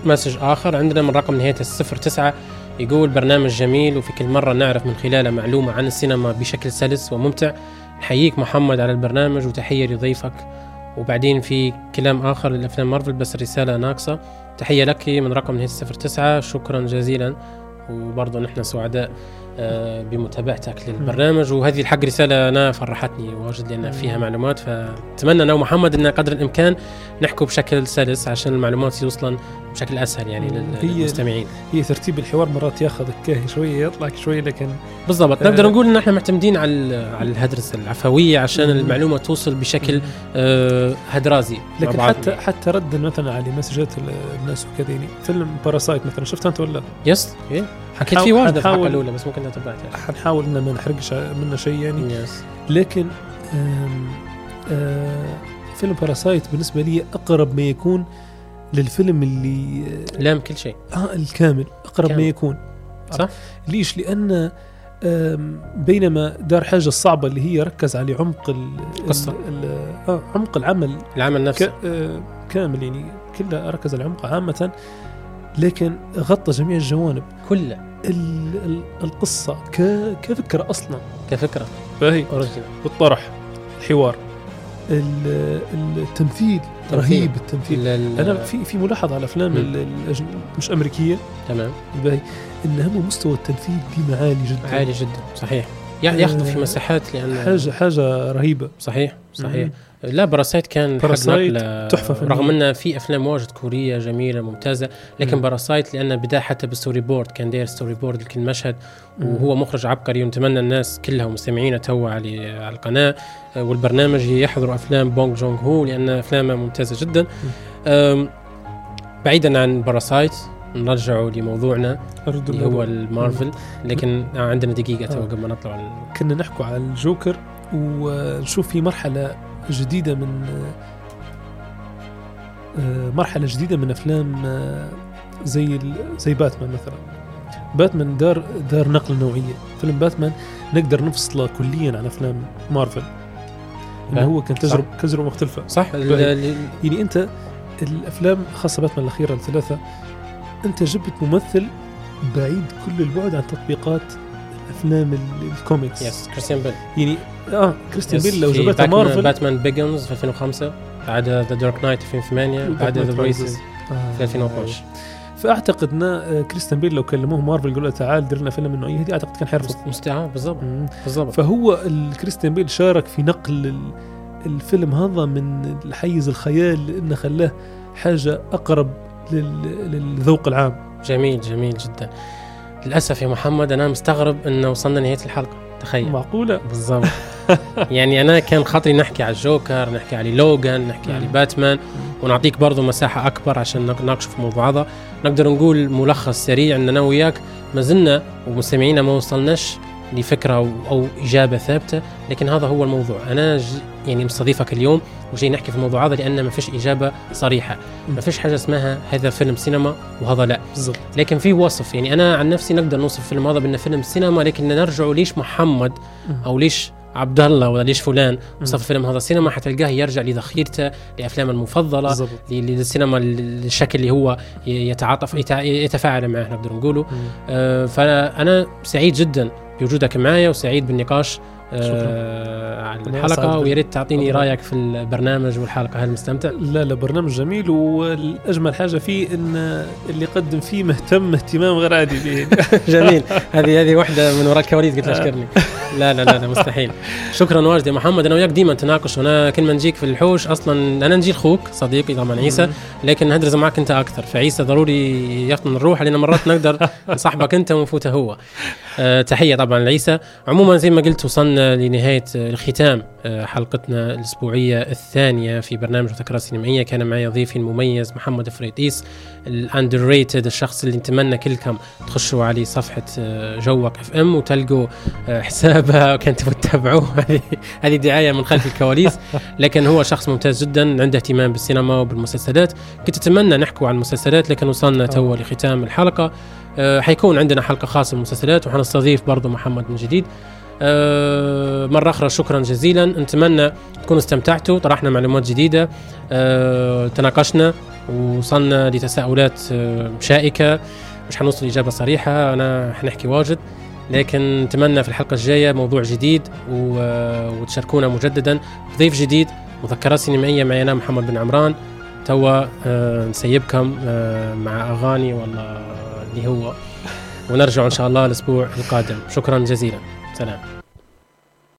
لمسج آخر عندنا من رقم نهاية الصفر تسعة يقول برنامج جميل وفي كل مرة نعرف من خلاله معلومة عن السينما بشكل سلس وممتع. نحييك محمد على البرنامج وتحية لضيفك. وبعدين في كلام آخر للأفلام مارفل بس الرساله ناقصة. تحية لك من رقم نهاية الصفر تسعة. شكرا جزيلا. وبرضه نحن سعداء. بمتابعتك للبرنامج وهذه الحق رسالة أنا فرحتني واجد لأن فيها معلومات فأتمنى أنا ومحمد أن قدر الإمكان نحكوا بشكل سلس عشان المعلومات يوصلا بشكل أسهل يعني لل- هي- للمستمعين هي ترتيب الحوار مرات ياخذ كاهي شوية يطلع شوية لكن بالضبط آه. نقدر نقول أن إحنا معتمدين على على الهدرسة العفوية عشان. المعلومة توصل بشكل آه، هدرازي لكن. حتى حتى ردا مثلا على messages ال- الناس وكذا يعني فيلم باراسايت مثلا شفته أنت ولا لا؟ yes إيه. حكيت فيه واجد حنحاول- الأولى بس ممكن تبعتها حنحاول إن ما نحرقش منه شيء يعني yes لكن آم، آه، فيلم باراسايت بالنسبة لي أقرب ما يكون للفيلم اللي لام كل شيء آه الكامل أقرب كامل. ما يكون صح. ليش؟ لأن آم، بينما دار حاجة الصعبه اللي هي ركز على عمق ال- قصة. ال- ال- آه عمق العمل العمل نفسه. آه، كامل يعني كله ركز على عمقه عامة لكن غطى جميع الجوانب. كله. ال... ال... القصة ك... كفكرة أصلا. كفكرة. فهي أوريجينال. والطرح. الحوار. ال... التمثيل. تمثيل. رهيب التمثيل. ال- أنا في في ملاحظة على أفلام مم. ال... الأجن... مش أمريكية. تمام. باهي. إن هم مستوى التمثيل ديما عالي جدا. عالي جدا. صحيح. يا- ياخذوا في آه، مساحات لأن حاجة حاجة رهيبة. صحيح صحيح. لا باراسايت كان باراسايت تحفة فنية. رغم انه في أفلام واجد كورية جميلة ممتازة لكن. باراسايت لأنه بدا حتى بال storyboard كان داير storyboard لكل مشهد. وهو مخرج عبقري ونتمنى الناس كلها ومستمعينا توا على على القناة آه، والبرنامج يحضروا أفلام بونغ جونغ هو لأن أفلامه ممتازة جدا بعيدا عن باراسايت نرجع لموضوعنا اللي هو. المارفل لكن عندنا دقيقة تو آه. قبل ما نطلع كنا نحكوا على الجوكر ونشوف في مرحلة جديدة من آه، مرحلة جديدة من أفلام آه، زي زي باتمان مثلا. باتمان دار دار نقل نوعية. فيلم باتمان نقدر نفصله كليا عن أفلام مارفل. نعم. هو كان تجربة تجربة مختلفة. صح. يعني أنت الأفلام خاصة باتمان الأخيرة الثلاثة أنت جبت ممثل بعيد كل البعد عن تطبيقات الأفلام ال- الكوميكس. بس كريستيان بيل يعني آه كريستيان بس، بيل لو جابتها مارفل Batman Begins في 2005 بعد The Dark Knight 2008 بعد The Rises. آه، في 2012 ف فأعتقد إن آه، كريستيان بيل لو كلموه مارفل قالوا له تعال دير لنا فيلم من النوعيه هذه أعتقد كان حيرفض. مستعان بالضبط. بالضبط. فهو الكريستيان بيل شارك في نقل ال- الفيلم هذا من الحيز الخيال لأنه خلاه حاجة أقرب لل- للذوق العام. جميل جميل جدا. للأسف يا محمد أنا مستغرب انه وصلنا نهايه الحلقة. تخيل. معقولة؟ بالضبط. يعني أنا كان خاطري نحكي على الجوكر نحكي على لوغان نحكي على. باتمان ونعطيك برضو مساحة أكبر عشان نناقش في موضوع هذا. نقدر نقول ملخص سريع إن أنا وياك ما زلنا ومستمعينا ما وصلناش لفكرة أو, أو إجابة ثابتة لكن هذا هو الموضوع. أنا. يعني مستضيفك اليوم وجاي نحكي في الموضوع هذا لأن ما فيش إجابة صريحة. ما فيش حاجة اسمها هذا فيلم سينما وهذا لا. بالضبط. لكن في وصف. يعني أنا عن نفسي نقدر نوصف الفيلم هذا بأنه فيلم سينما لكن نرجع ليش محمد أو ليش عبد الله ولا ليش فلان وصف الفيلم هذا سينما حتلقاه يرجع لذخيرته لأفلامه المفضلة بالضبط. ل- للسينما ال- الشكل اللي هو يتعاطف يتع- يتفاعل معه نقدر نقوله. آه، فانا سعيد جدا بوجودك معايا وسعيد بالنقاش. آه، على أنا الحلقة ويا ريت تعطيني. رأيك في البرنامج والحلقة. هل مستمتع؟ لا لا برنامج جميل والأجمل حاجة فيه إن اللي يقدم فيه مهتم اهتمام غير عادي به. جميل. هذه هذه واحدة من وراء الكواليس قلت له أشكرني. لا لا لا, لا مستحيل. شكرا واجد يا محمد. أنا وياك ديما نتناقش وأنا كل ما نجيك في الحوش أصلا أنا نجي أخوك صديقي طبعا عيسى لكن ندرس معك أنت أكثر. فعيسى ضروري يفطن الروح لأن مرات نقدر نصاحبك أنت ونفوته هو. أه تحية طبعا لعيسى. عموما زي ما قلت وصلنا لنهاية آه، الختام آه، حلقتنا الأسبوعية الثانية في برنامج مذكرات سينمائية. كان معي ضيفي المميز محمد فريديس الاندر ريتد الشخص اللي نتمنى كلكم تخشوا عليه صفحة آه، جوك اف ام وتلقوا آه، حسابه. تبغوا تتابعوه؟ هذه دعاية من خلف الكواليس. لكن هو شخص ممتاز جدا عنده اهتمام بالسينما وبالمسلسلات. كنت أتمنى نحكوا عن المسلسلات لكن وصلنا توا لختام الحلقة. آه، حيكون عندنا حلقة خاصة بالمسلسلات وحنستضيف برضه محمد من جديد. مرة أخرى شكرا جزيلا. نتمنى تكونوا استمتعتوا طرحنا معلومات جديدة آه، تناقشنا ووصلنا لتساؤلات آه، شائكة. مش حنوصل إجابة صريحة أنا حنحكي واجد. لكن نتمنى في الحلقة الجاية موضوع جديد آه، وتشاركونا مجددا ضيف جديد مذكرات سينمائية معي أنا محمد بن عمران. توا آه، نسيبكم آه، مع أغاني والله اللي هو. ونرجع إن شاء الله الأسبوع القادم. شكرا جزيلا. سلام